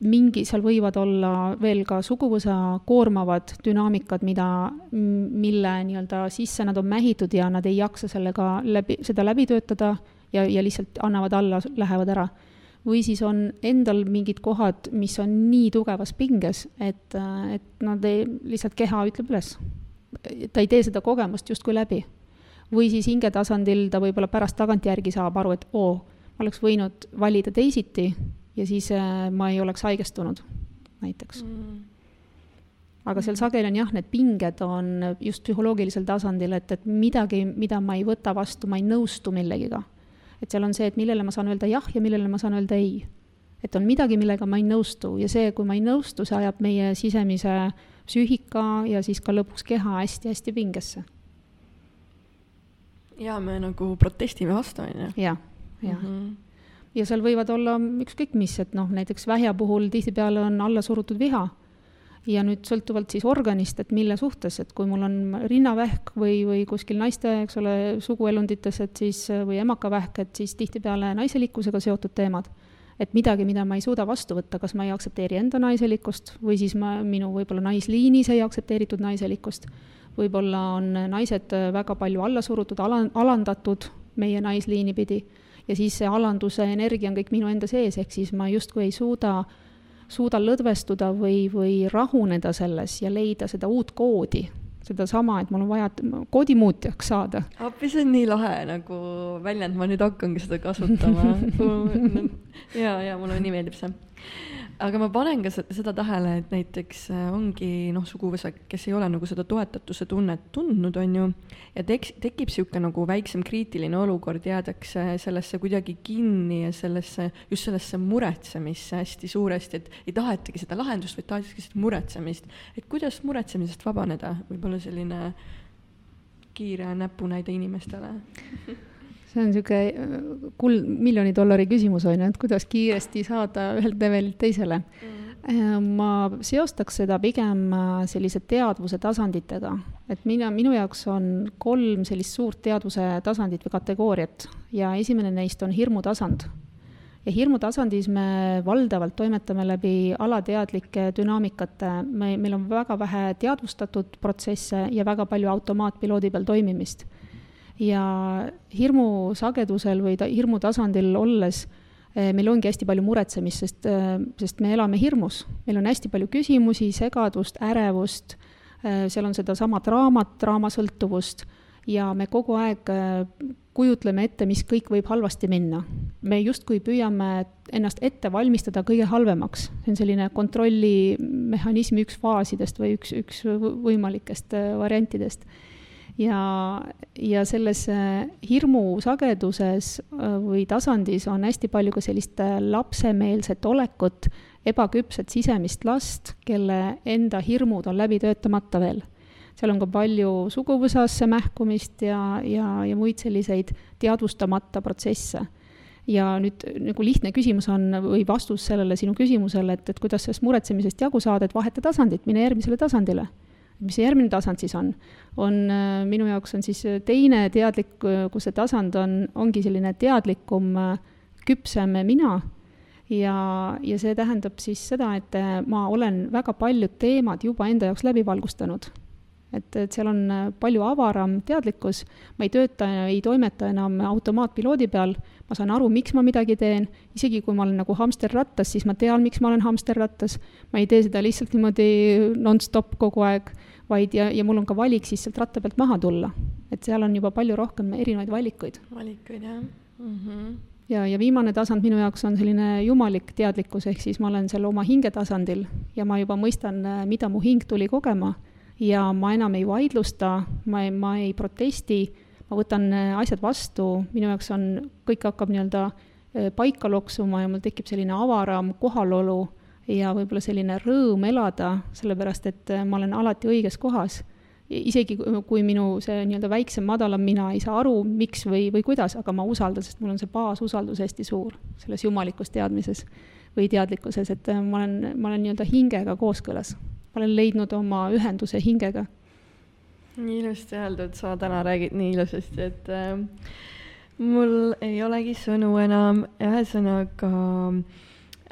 mingi, seal võivad olla veel ka suguvõsa koormavad dünaamikad, mida, mille nii-öelda sisse nad on mähitud ja nad ei jaksa sellega läbi, seda läbi töötada ja, ja lihtsalt annavad alla, lähevad ära. või siis on endal mingid kohad, mis on nii tugevas pinges, et, et nad ei, lihtsalt keha ütleb üles. ta ei tee seda kogemust justkui läbi. või siis hingetasandil ta võib-olla pärast tagantjärgi saab aru, et oo, ma oleks võinud valida teisiti ja siis äh, ma ei oleks haigestunud, näiteks mm aga seal sageli on jah, need pinged on just psühholoogilisel tasandil, et, et midagi, mida ma ei võta vastu, ma ei nõustu millegiga. et seal on see, et millele ma saan öelda jah ja millele ma saan öelda ei. et on midagi, millega ma ei nõustu ja see, kui ma ei nõustu, see ajab meie sisemise psüühika ja siis ka lõpuks keha hästi-hästi pingesse. ja me nagu protestime vastu, on ju. jah, jah mm -hmm ja seal võivad olla ükskõik mis, et noh, näiteks vähja puhul tihtipeale on alla surutud viha ja nüüd sõltuvalt siis organist, et mille suhtes, et kui mul on rinnavähk või, või kuskil naiste, eks ole, suguelundites, et siis, või emakavähk, et siis tihtipeale naiselikkusega seotud teemad. et midagi, mida ma ei suuda vastu võtta, kas ma ei aktsepteeri enda naiselikkust või siis ma, minu võib-olla naisliinis ei aktsepteeritud naiselikkust. võib-olla on naised väga palju alla surutud, ala, alandatud meie naisliini pidi ja siis see alanduse energia on kõik minu enda sees, ehk siis ma justkui ei suuda suuda lõdvestuda või, või rahuneda selles ja leida seda uut koodi, sedasama, et mul on vaja koodimuutjaks saada. appi, see on nii lahe nagu väljend, ma nüüd hakkangi seda kasutama. Ja, ja mulle nii meeldib see aga ma panen ka seda tähele, et näiteks äh, ongi noh, suguvõsa, kes ei ole nagu seda toetatuse tunnet tundnud, on ju, ja teks-, tekib niisugune nagu väiksem kriitiline olukord, jäädakse sellesse kuidagi kinni ja sellesse, just sellesse muretsemisse hästi suuresti, et ei tahetagi seda lahendust, vaid tahetakse seda muretsemist. et kuidas muretsemisest vabaneda, võib-olla selline kiire näpunäide inimestele see on niisugune äh, kuld, miljoni dollari küsimus, on ju, et kuidas kiiresti saada ühelt levelilt teisele mm. -hmm. ma seostaks seda pigem äh, sellise teadvuse tasanditega, et mina, minu jaoks on kolm sellist suurt teadvuse tasandit või kategooriat ja esimene neist on hirmutasand. ja hirmutasandis me valdavalt toimetame läbi alateadlike dünaamikate, me, meil on väga vähe teadvustatud protsesse ja väga palju automaatpiloodi peal toimimist ja hirmu sagedusel või ta hirmu tasandil olles eh, meil ongi hästi palju muretsemist, sest, eh, sest me elame hirmus. meil on hästi palju küsimusi, segadust, ärevust, eh, seal on sedasama draamat, draamasõltuvust ja me kogu aeg kujutleme ette, mis kõik võib halvasti minna. me justkui püüame ennast ette valmistada kõige halvemaks, see on selline kontrollimehhanismi üks faasidest või üks, üks võimalikest variantidest ja, ja selles äh, hirmu sageduses äh, või tasandis on hästi palju ka sellist äh, lapsemeelset olekut, ebaküpset sisemist last, kelle enda hirmud on läbi töötamata veel. seal on ka palju suguvõsasse mähkumist ja, ja, ja muid selliseid teadvustamata protsesse ja nüüd nagu lihtne küsimus on või vastus sellele sinu küsimusele, et, et kuidas sellest muretsemisest jagu saada, et vaheta tasandit, mine järgmisele tasandile mis see järgmine tasand siis on? on äh, minu jaoks on siis äh, teine teadlikkuse tasand on, ongi selline teadlikum, äh, küpsem mina. Ja, ja see tähendab siis seda, et ma olen väga paljud teemad juba enda jaoks läbi valgustanud. Et, et seal on palju avaram teadlikkus, ma ei tööta, ei toimeta enam automaatpiloodi peal, ma saan aru, miks ma midagi teen, isegi kui ma olen nagu hamsterrattas, siis ma tean, miks ma olen hamsterrattas, ma ei tee seda lihtsalt niimoodi nonstop kogu aeg, vaid ja, ja mul on ka valik siis sealt ratta pealt maha tulla. et seal on juba palju rohkem erinevaid valikuid. valikuid, jah mm. -hmm ja, ja viimane tasand minu jaoks on selline jumalik teadlikkus, ehk siis ma olen seal oma hinge tasandil ja ma juba mõistan, mida mu hing tuli kogema ja ma enam ei vaidlusta, ma ei, ma ei protesti, ma võtan äh, asjad vastu, minu jaoks on, kõik hakkab nii-öelda äh, paika loksuma ja mul tekib selline avaram kohalolu ja võib-olla selline rõõm elada, sellepärast et äh, ma olen alati õiges kohas. isegi kui minu see nii-öelda väiksem, madalam mina ei saa aru, miks või, või kuidas, aga ma usaldan, sest mul on see baasusaldus hästi suur selles jumalikus teadmises või teadlikkuses, et ma olen, ma olen nii-öelda hingega kooskõlas ma olen leidnud oma ühenduse hingega. nii ilusti öeldud, sa täna räägid nii ilusasti, et äh, mul ei olegi sõnu enam, ühesõnaga äh,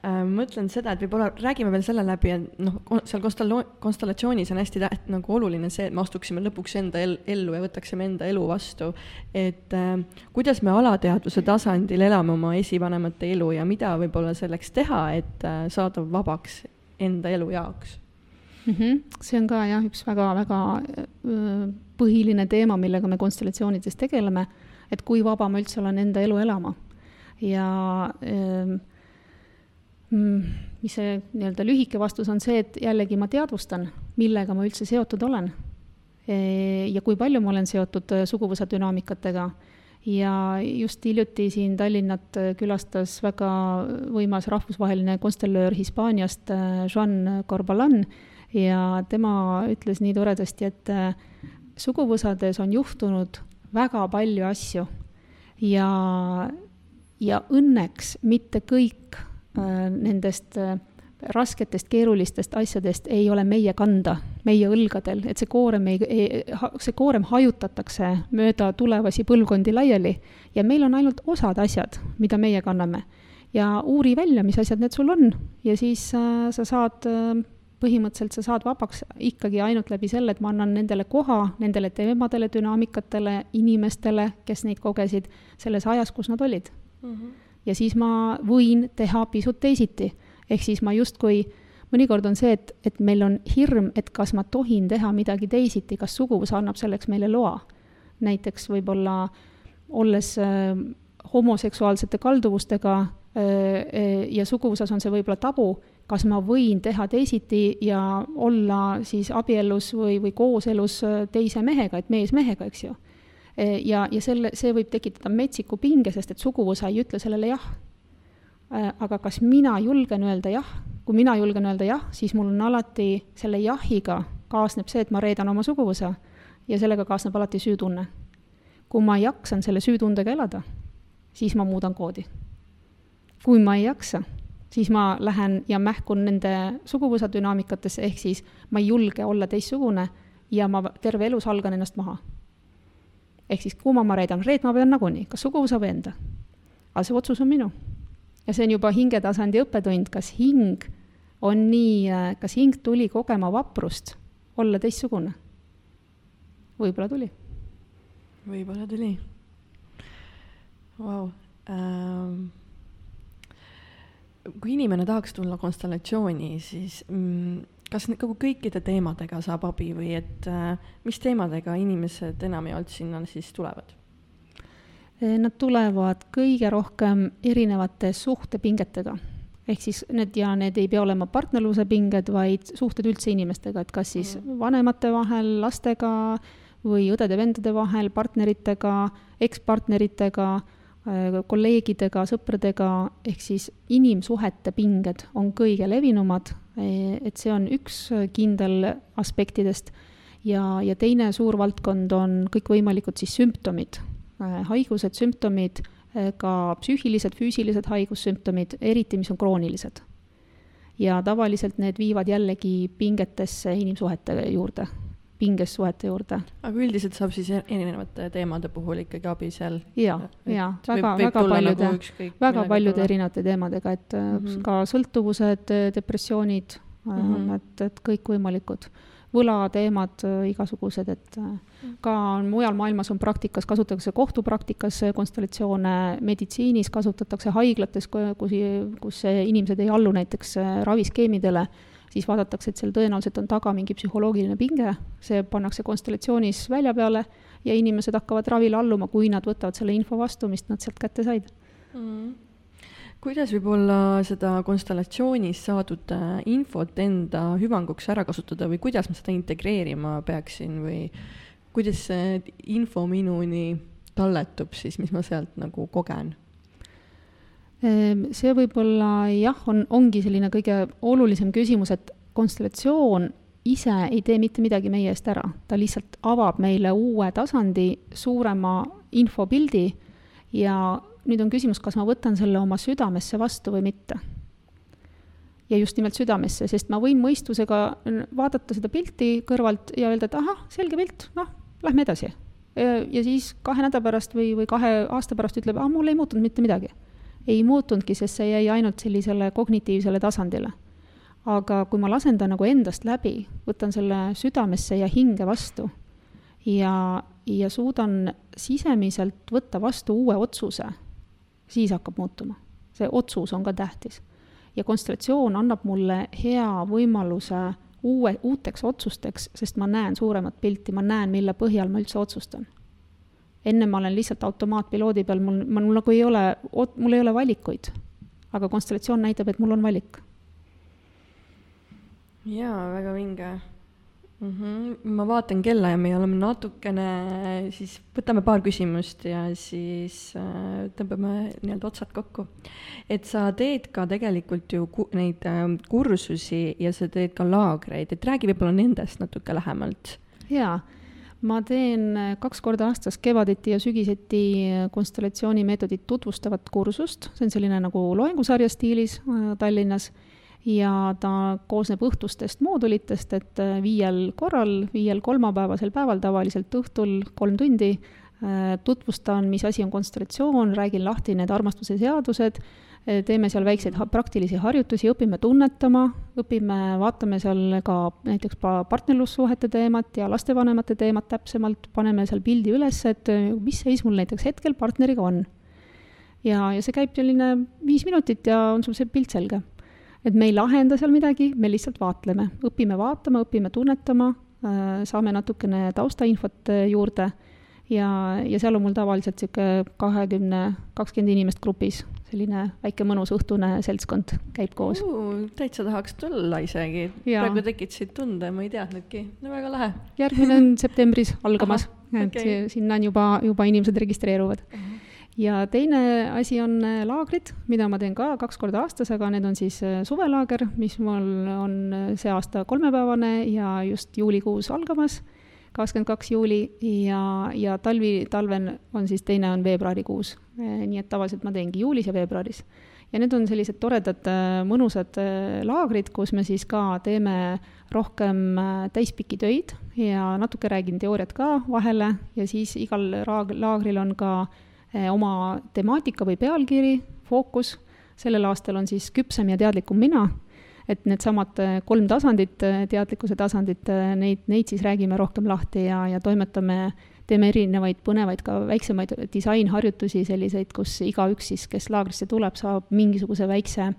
mõtlen seda, et võib-olla räägime veel selle läbi, et noh, seal konstella-, konstellatsioonis on hästi täht-, nagu oluline see, et me astuksime lõpuks enda el-, ellu ja võtaksime enda elu vastu. et äh, kuidas me alateadvuse tasandil elame oma esivanemate elu ja mida võib-olla selleks teha, et äh, saada vabaks enda elu jaoks mm. -hmm. see on ka jah, üks väga-väga põhiline teema, millega me konstellatsioonides tegeleme, et kui vaba ma üldse olen enda elu elama. ja öö, mm, mis see nii-öelda lühike vastus on see, et jällegi ma teadvustan, millega ma üldse seotud olen. E, ja kui palju ma olen seotud suguvõsa dünaamikatega. Ja just hiljuti siin Tallinnat külastas väga võimas rahvusvaheline konstellöör Hispaaniast, Juan Corbalan, ja tema ütles nii toredasti, et äh, suguvõsades on juhtunud väga palju asju. Ja, ja õnneks mitte kõik äh, nendest äh, rasketest, keerulistest asjadest ei ole meie kanda, meie õlgadel, et see koorem ei, ei, see koorem hajutatakse mööda tulevasi põlvkondi laiali ja meil on ainult osad asjad, mida meie kanname. ja uuri välja, mis asjad need sul on ja siis äh, sa saad äh, põhimõtteliselt sa saad vabaks ikkagi ainult läbi selle, et ma annan nendele koha, nendele teemadele, dünaamikatele, inimestele, kes neid kogesid selles ajas, kus nad olid mm. -hmm. Ja siis ma võin teha pisut teisiti. ehk siis ma justkui, mõnikord on see, et, et meil on hirm, et kas ma tohin teha midagi teisiti, kas suguvõsa annab selleks meile loa. näiteks võib-olla olles äh, homoseksuaalsete kalduvustega äh, äh, ja suguvõsas on see võib-olla tabu kas ma võin teha teisiti ja olla siis abiellus või, või kooselus äh, teise mehega, et mees mehega, eks ju. E, ja, ja selle, see võib tekitada metsiku pinge, sest et suguvõsa ei ütle sellele jah. Äh, aga kas mina julgen öelda jah? kui mina julgen öelda jah, siis mul on alati selle jahiga kaasneb see, et ma reedan oma suguvõsa ja sellega kaasneb alati süütunne. kui ma jaksan selle süütundega elada, siis ma muudan koodi. kui ma ei jaksa siis ma lähen ja mähkun nende suguvõsa dünaamikatesse, ehk siis ma ei julge olla teistsugune ja ma terve elu salgan ennast maha. Ehk siis kumma ma reedan, reetma pean nagunii, kas suguvõsa või enda. aga see otsus on minu. ja see on juba hingetasandi õppetund, kas hing on nii, kas hing tuli kogema vaprust olla teistsugune? võib-olla tuli. võib-olla tuli. Vau ähm kui inimene tahaks tulla konstellatsiooni, siis mm, kas nagu kõikide teemadega saab abi või et äh, mis teemadega inimesed enamjaolt sinna siis tulevad? Eh, nad tulevad kõige rohkem erinevate suhtepingetega. ehk siis need ja need ei pea olema partnerluse pinged, vaid suhted üldse inimestega, et kas siis mm. vanemate vahel, lastega või õdede-vendade vahel, partneritega, ekspartneritega Äh, kolleegidega, sõpradega, ehk siis inimsuhete pinged on kõige levinumad, et see on üks kindel aspektidest. Ja, ja teine suur valdkond on kõikvõimalikud siis sümptomid, äh, haigused, sümptomid, äh, ka psüühilised, füüsilised haigussümptomid, eriti mis on kroonilised. ja tavaliselt need viivad jällegi pingetesse inimsuhete juurde pinges suhete juurde. aga üldiselt saab siis e-, erinevate teemade puhul ikkagi abi seal? jaa, jaa, väga, väga paljude nagu, väga paljude erinevate teemadega, et mm -hmm. ka sõltuvused, depressioonid mm, -hmm. et, et kõikvõimalikud võlateemad igasugused, et mhm. ka mujal maailmas on praktikas, kasutatakse kohtupraktikas konstellatsioone, meditsiinis kasutatakse haiglates, kus, kus inimesed ei allu näiteks raviskeemidele siis vaadatakse, et seal tõenäoliselt on taga mingi psühholoogiline pinge, see pannakse konstellatsioonis välja peale ja inimesed hakkavad ravile alluma, kui nad võtavad selle info vastu, mis nad sealt kätte said mm kuidas võib-olla seda konstellatsioonis saadud äh, infot enda hüvanguks ära kasutada või kuidas ma seda integreerima peaksin või kuidas see info minuni talletub siis, mis ma sealt nagu kogen? Ehm, see võib-olla jah, on, ongi selline kõige olulisem küsimus, et konstellatsioon ise ei tee mitte midagi meie eest ära, ta lihtsalt avab meile uue tasandi, suurema infopildi ja nüüd on küsimus, kas ma võtan selle oma südamesse vastu või mitte. ja just nimelt südamesse, sest ma võin mõistusega vaadata seda pilti kõrvalt ja öelda, et ahah, selge pilt, noh, lähme edasi. ja siis kahe nädala pärast või, või kahe aasta pärast ütleb, ah, mul ei muutunud mitte midagi ei muutunudki, sest see jäi ainult sellisele kognitiivsele tasandile. aga kui ma lasen ta nagu endast läbi, võtan selle südamesse ja hinge vastu ja, ja suudan sisemiselt võtta vastu uue otsuse, siis hakkab muutuma. see otsus on ka tähtis. ja konstellatsioon annab mulle hea võimaluse uue, uuteks otsusteks, sest ma näen suuremat pilti, ma näen, mille põhjal ma üldse otsustan. Enne ma olen lihtsalt automaatpiloodi peal, mul, mul nagu ei ole, mul ei ole valikuid. aga konstellatsioon näitab, et mul on valik. jaa, väga vinge mm. -hmm. ma vaatan kella ja me oleme natukene, siis võtame paar küsimust ja siis äh, tõmbame nii-öelda otsad kokku. et sa teed ka tegelikult ju ku, neid äh, kursusi ja sa teed ka laagreid, et räägi võib-olla nendest natuke lähemalt. jaa ma teen äh, kaks korda aastas kevaditi ja sügiseti äh, konstellatsioonimeetodit tutvustavat kursust, see on selline nagu loengusarja stiilis äh, Tallinnas. Ja ta koosneb õhtustest moodulitest, et viiel korral, viiel kolmapäevasel päeval, tavaliselt õhtul kolm tundi, tutvustan, mis asi on konstellatsioon, räägin lahti need armastuse seadused, teeme seal väikseid praktilisi harjutusi, õpime tunnetama, õpime, vaatame seal ka näiteks partnerlussuhete teemat ja lastevanemate teemat täpsemalt, paneme seal pildi üles, et mis seis mul näiteks hetkel partneriga on. ja, ja see käib selline viis minutit ja on sul see pilt selge. Et me ei lahenda seal midagi, me lihtsalt vaatleme, õpime vaatama, õpime tunnetama, äh, saame natukene taustainfot juurde ja, ja seal on mul tavaliselt niisugune kahekümne, kakskümmend inimest grupis, selline väike mõnus õhtune seltskond käib koos uh,. täitsa tahaks tulla isegi, praegu tekitasid tunde, ma ei teadnudki, no väga lahe. järgmine on septembris algamas, et okay. sinna on juba, juba inimesed registreeruvad uh. -huh ja teine asi on äh, laagrid, mida ma teen ka kaks korda aastas, aga need on siis äh, suvelaager, mis mul on äh, see aasta kolmepäevane ja just juulikuus algamas, kakskümmend kaks juuli ja, ja talvi, talvel on siis teine on veebruarikuus. nii et tavaliselt ma teengi juulis ja veebruaris. ja need on sellised toredad mõnusad laagrid, kus me siis ka teeme rohkem täispikki töid ja natuke räägin teooriat ka vahele ja siis igal raag-, laagril on ka Eh, oma temaatika või pealkiri, fookus, sellel aastal on siis küpsem ja teadlikum mina, et needsamad eh, kolm tasandit, eh, teadlikkuse tasandit, neid, neid siis räägime rohkem lahti ja, ja toimetame, teeme erinevaid põnevaid ka väiksemaid disainharjutusi, selliseid, kus igaüks siis, kes laagrisse tuleb, saab mingisuguse väikse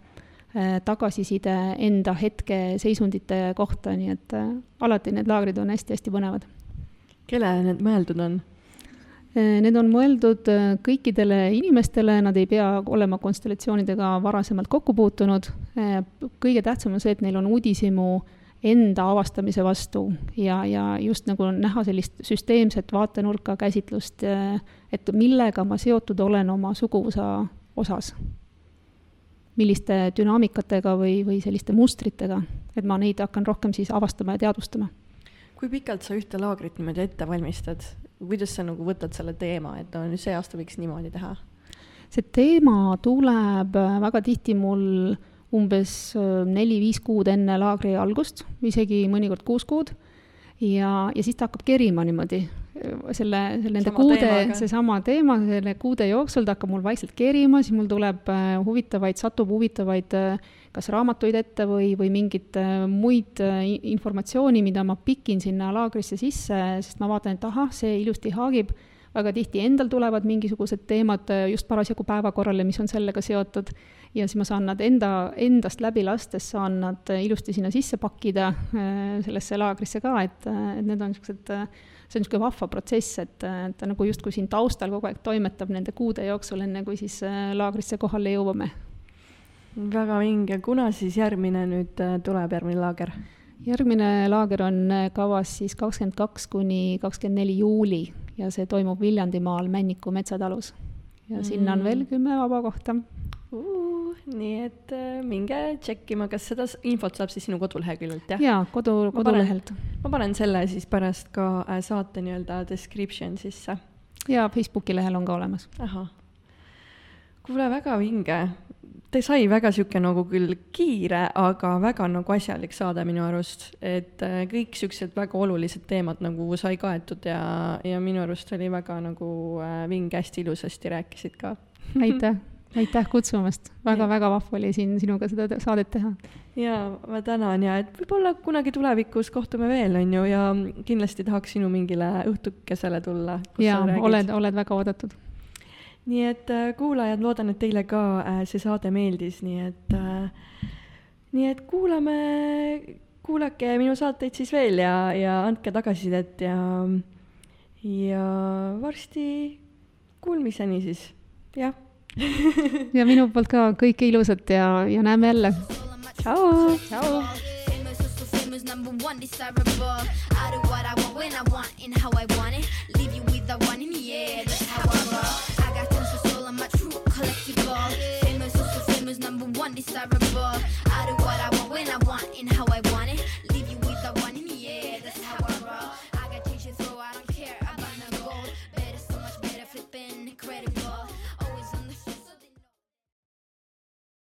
tagasiside enda hetkeseisundite kohta, nii et alati need laagrid on hästi-hästi põnevad. kellele need mõeldud on? Äh, need on mõeldud äh, kõikidele inimestele, nad ei pea olema konstellatsioonidega varasemalt kokku puutunud. Äh, kõige tähtsam on see, et neil on uudishimu enda avastamise vastu ja, ja just nagu näha sellist süsteemset vaatenurka käsitlust, et millega ma seotud olen oma suguvõsa osas. milliste dünaamikatega või, või selliste mustritega, et ma neid hakkan rohkem siis avastama ja teadvustama. kui pikalt sa ühte laagrit niimoodi ette valmistad, kuidas sa nagu võtad selle teema, et no see aasta võiks niimoodi teha? see teema tuleb äh, väga tihti mul umbes äh, neli-viis kuud enne laagri algust, isegi mõnikord kuus kuud. ja, ja siis ta hakkab kerima niimoodi äh, selle, selle nende sama kuude, seesama teema, selle kuude jooksul ta hakkab mul vaikselt kerima, siis mul tuleb huvitavaid, satub huvitavaid äh, kas raamatuid ette või, või mingit äh, muid äh, informatsiooni, mida ma pikin sinna laagrisse sisse, sest ma vaatan, et ahah, see ilusti haagib, väga tihti endal tulevad mingisugused teemad äh, just parasjagu päevakorrale, mis on sellega seotud, ja siis ma saan nad enda, endast läbi lastes, saan nad ilusti sinna sisse pakkida, sellesse laagrisse ka, et, et need on niisugused see on niisugune vahva protsess, et ta nagu justkui siin taustal kogu aeg toimetab nende kuude jooksul, enne kui siis laagrisse kohale jõuame väga vinge, kuna siis järgmine nüüd äh, tuleb, järgmine laager? järgmine laager on äh, kavas siis kakskümmend kaks kuni kakskümmend neli juuli ja see toimub Viljandimaal Männiku metsatalus. ja mm. sinna on veel kümme vaba kohta uh,. nii et äh, minge tšekkima, kas seda infot saab siis sinu koduleheküljelt, jah? jaa, kodu, kodulehelt. ma panen selle siis pärast ka saate nii-öelda description sisse. jaa, Facebooki lehel on ka olemas. ahah. kuule, väga vinge ta sai väga sihuke nagu küll kiire, aga väga nagu asjalik saade minu arust, et äh, kõik siuksed väga olulised teemad nagu sai kaetud ja, ja minu arust oli väga nagu äh, vinge, hästi ilusasti rääkisid ka. aitäh, aitäh kutsumast väga,, väga-väga vahva oli siin sinuga seda saadet teha. ja ma tänan ja et võib-olla kunagi tulevikus kohtume veel, on ju, ja kindlasti tahaks sinu mingile õhtukesele tulla. ja oled, oled väga oodatud nii et äh, kuulajad, loodan, et teile ka äh, see saade meeldis, nii et äh,, nii et kuulame kuulake minu saateid siis veel ja, ja andke tagasisidet ja, ja varsti kuulmiseni siis, jah ja minu poolt ka kõike ilusat ja, ja näeme jälle. tšau. tšau. number one, desirable. I do what I want when I want and how I want it. Leave you with the one in the air, that's how I roll. Number one, desirable. I do what I want when I want and how I want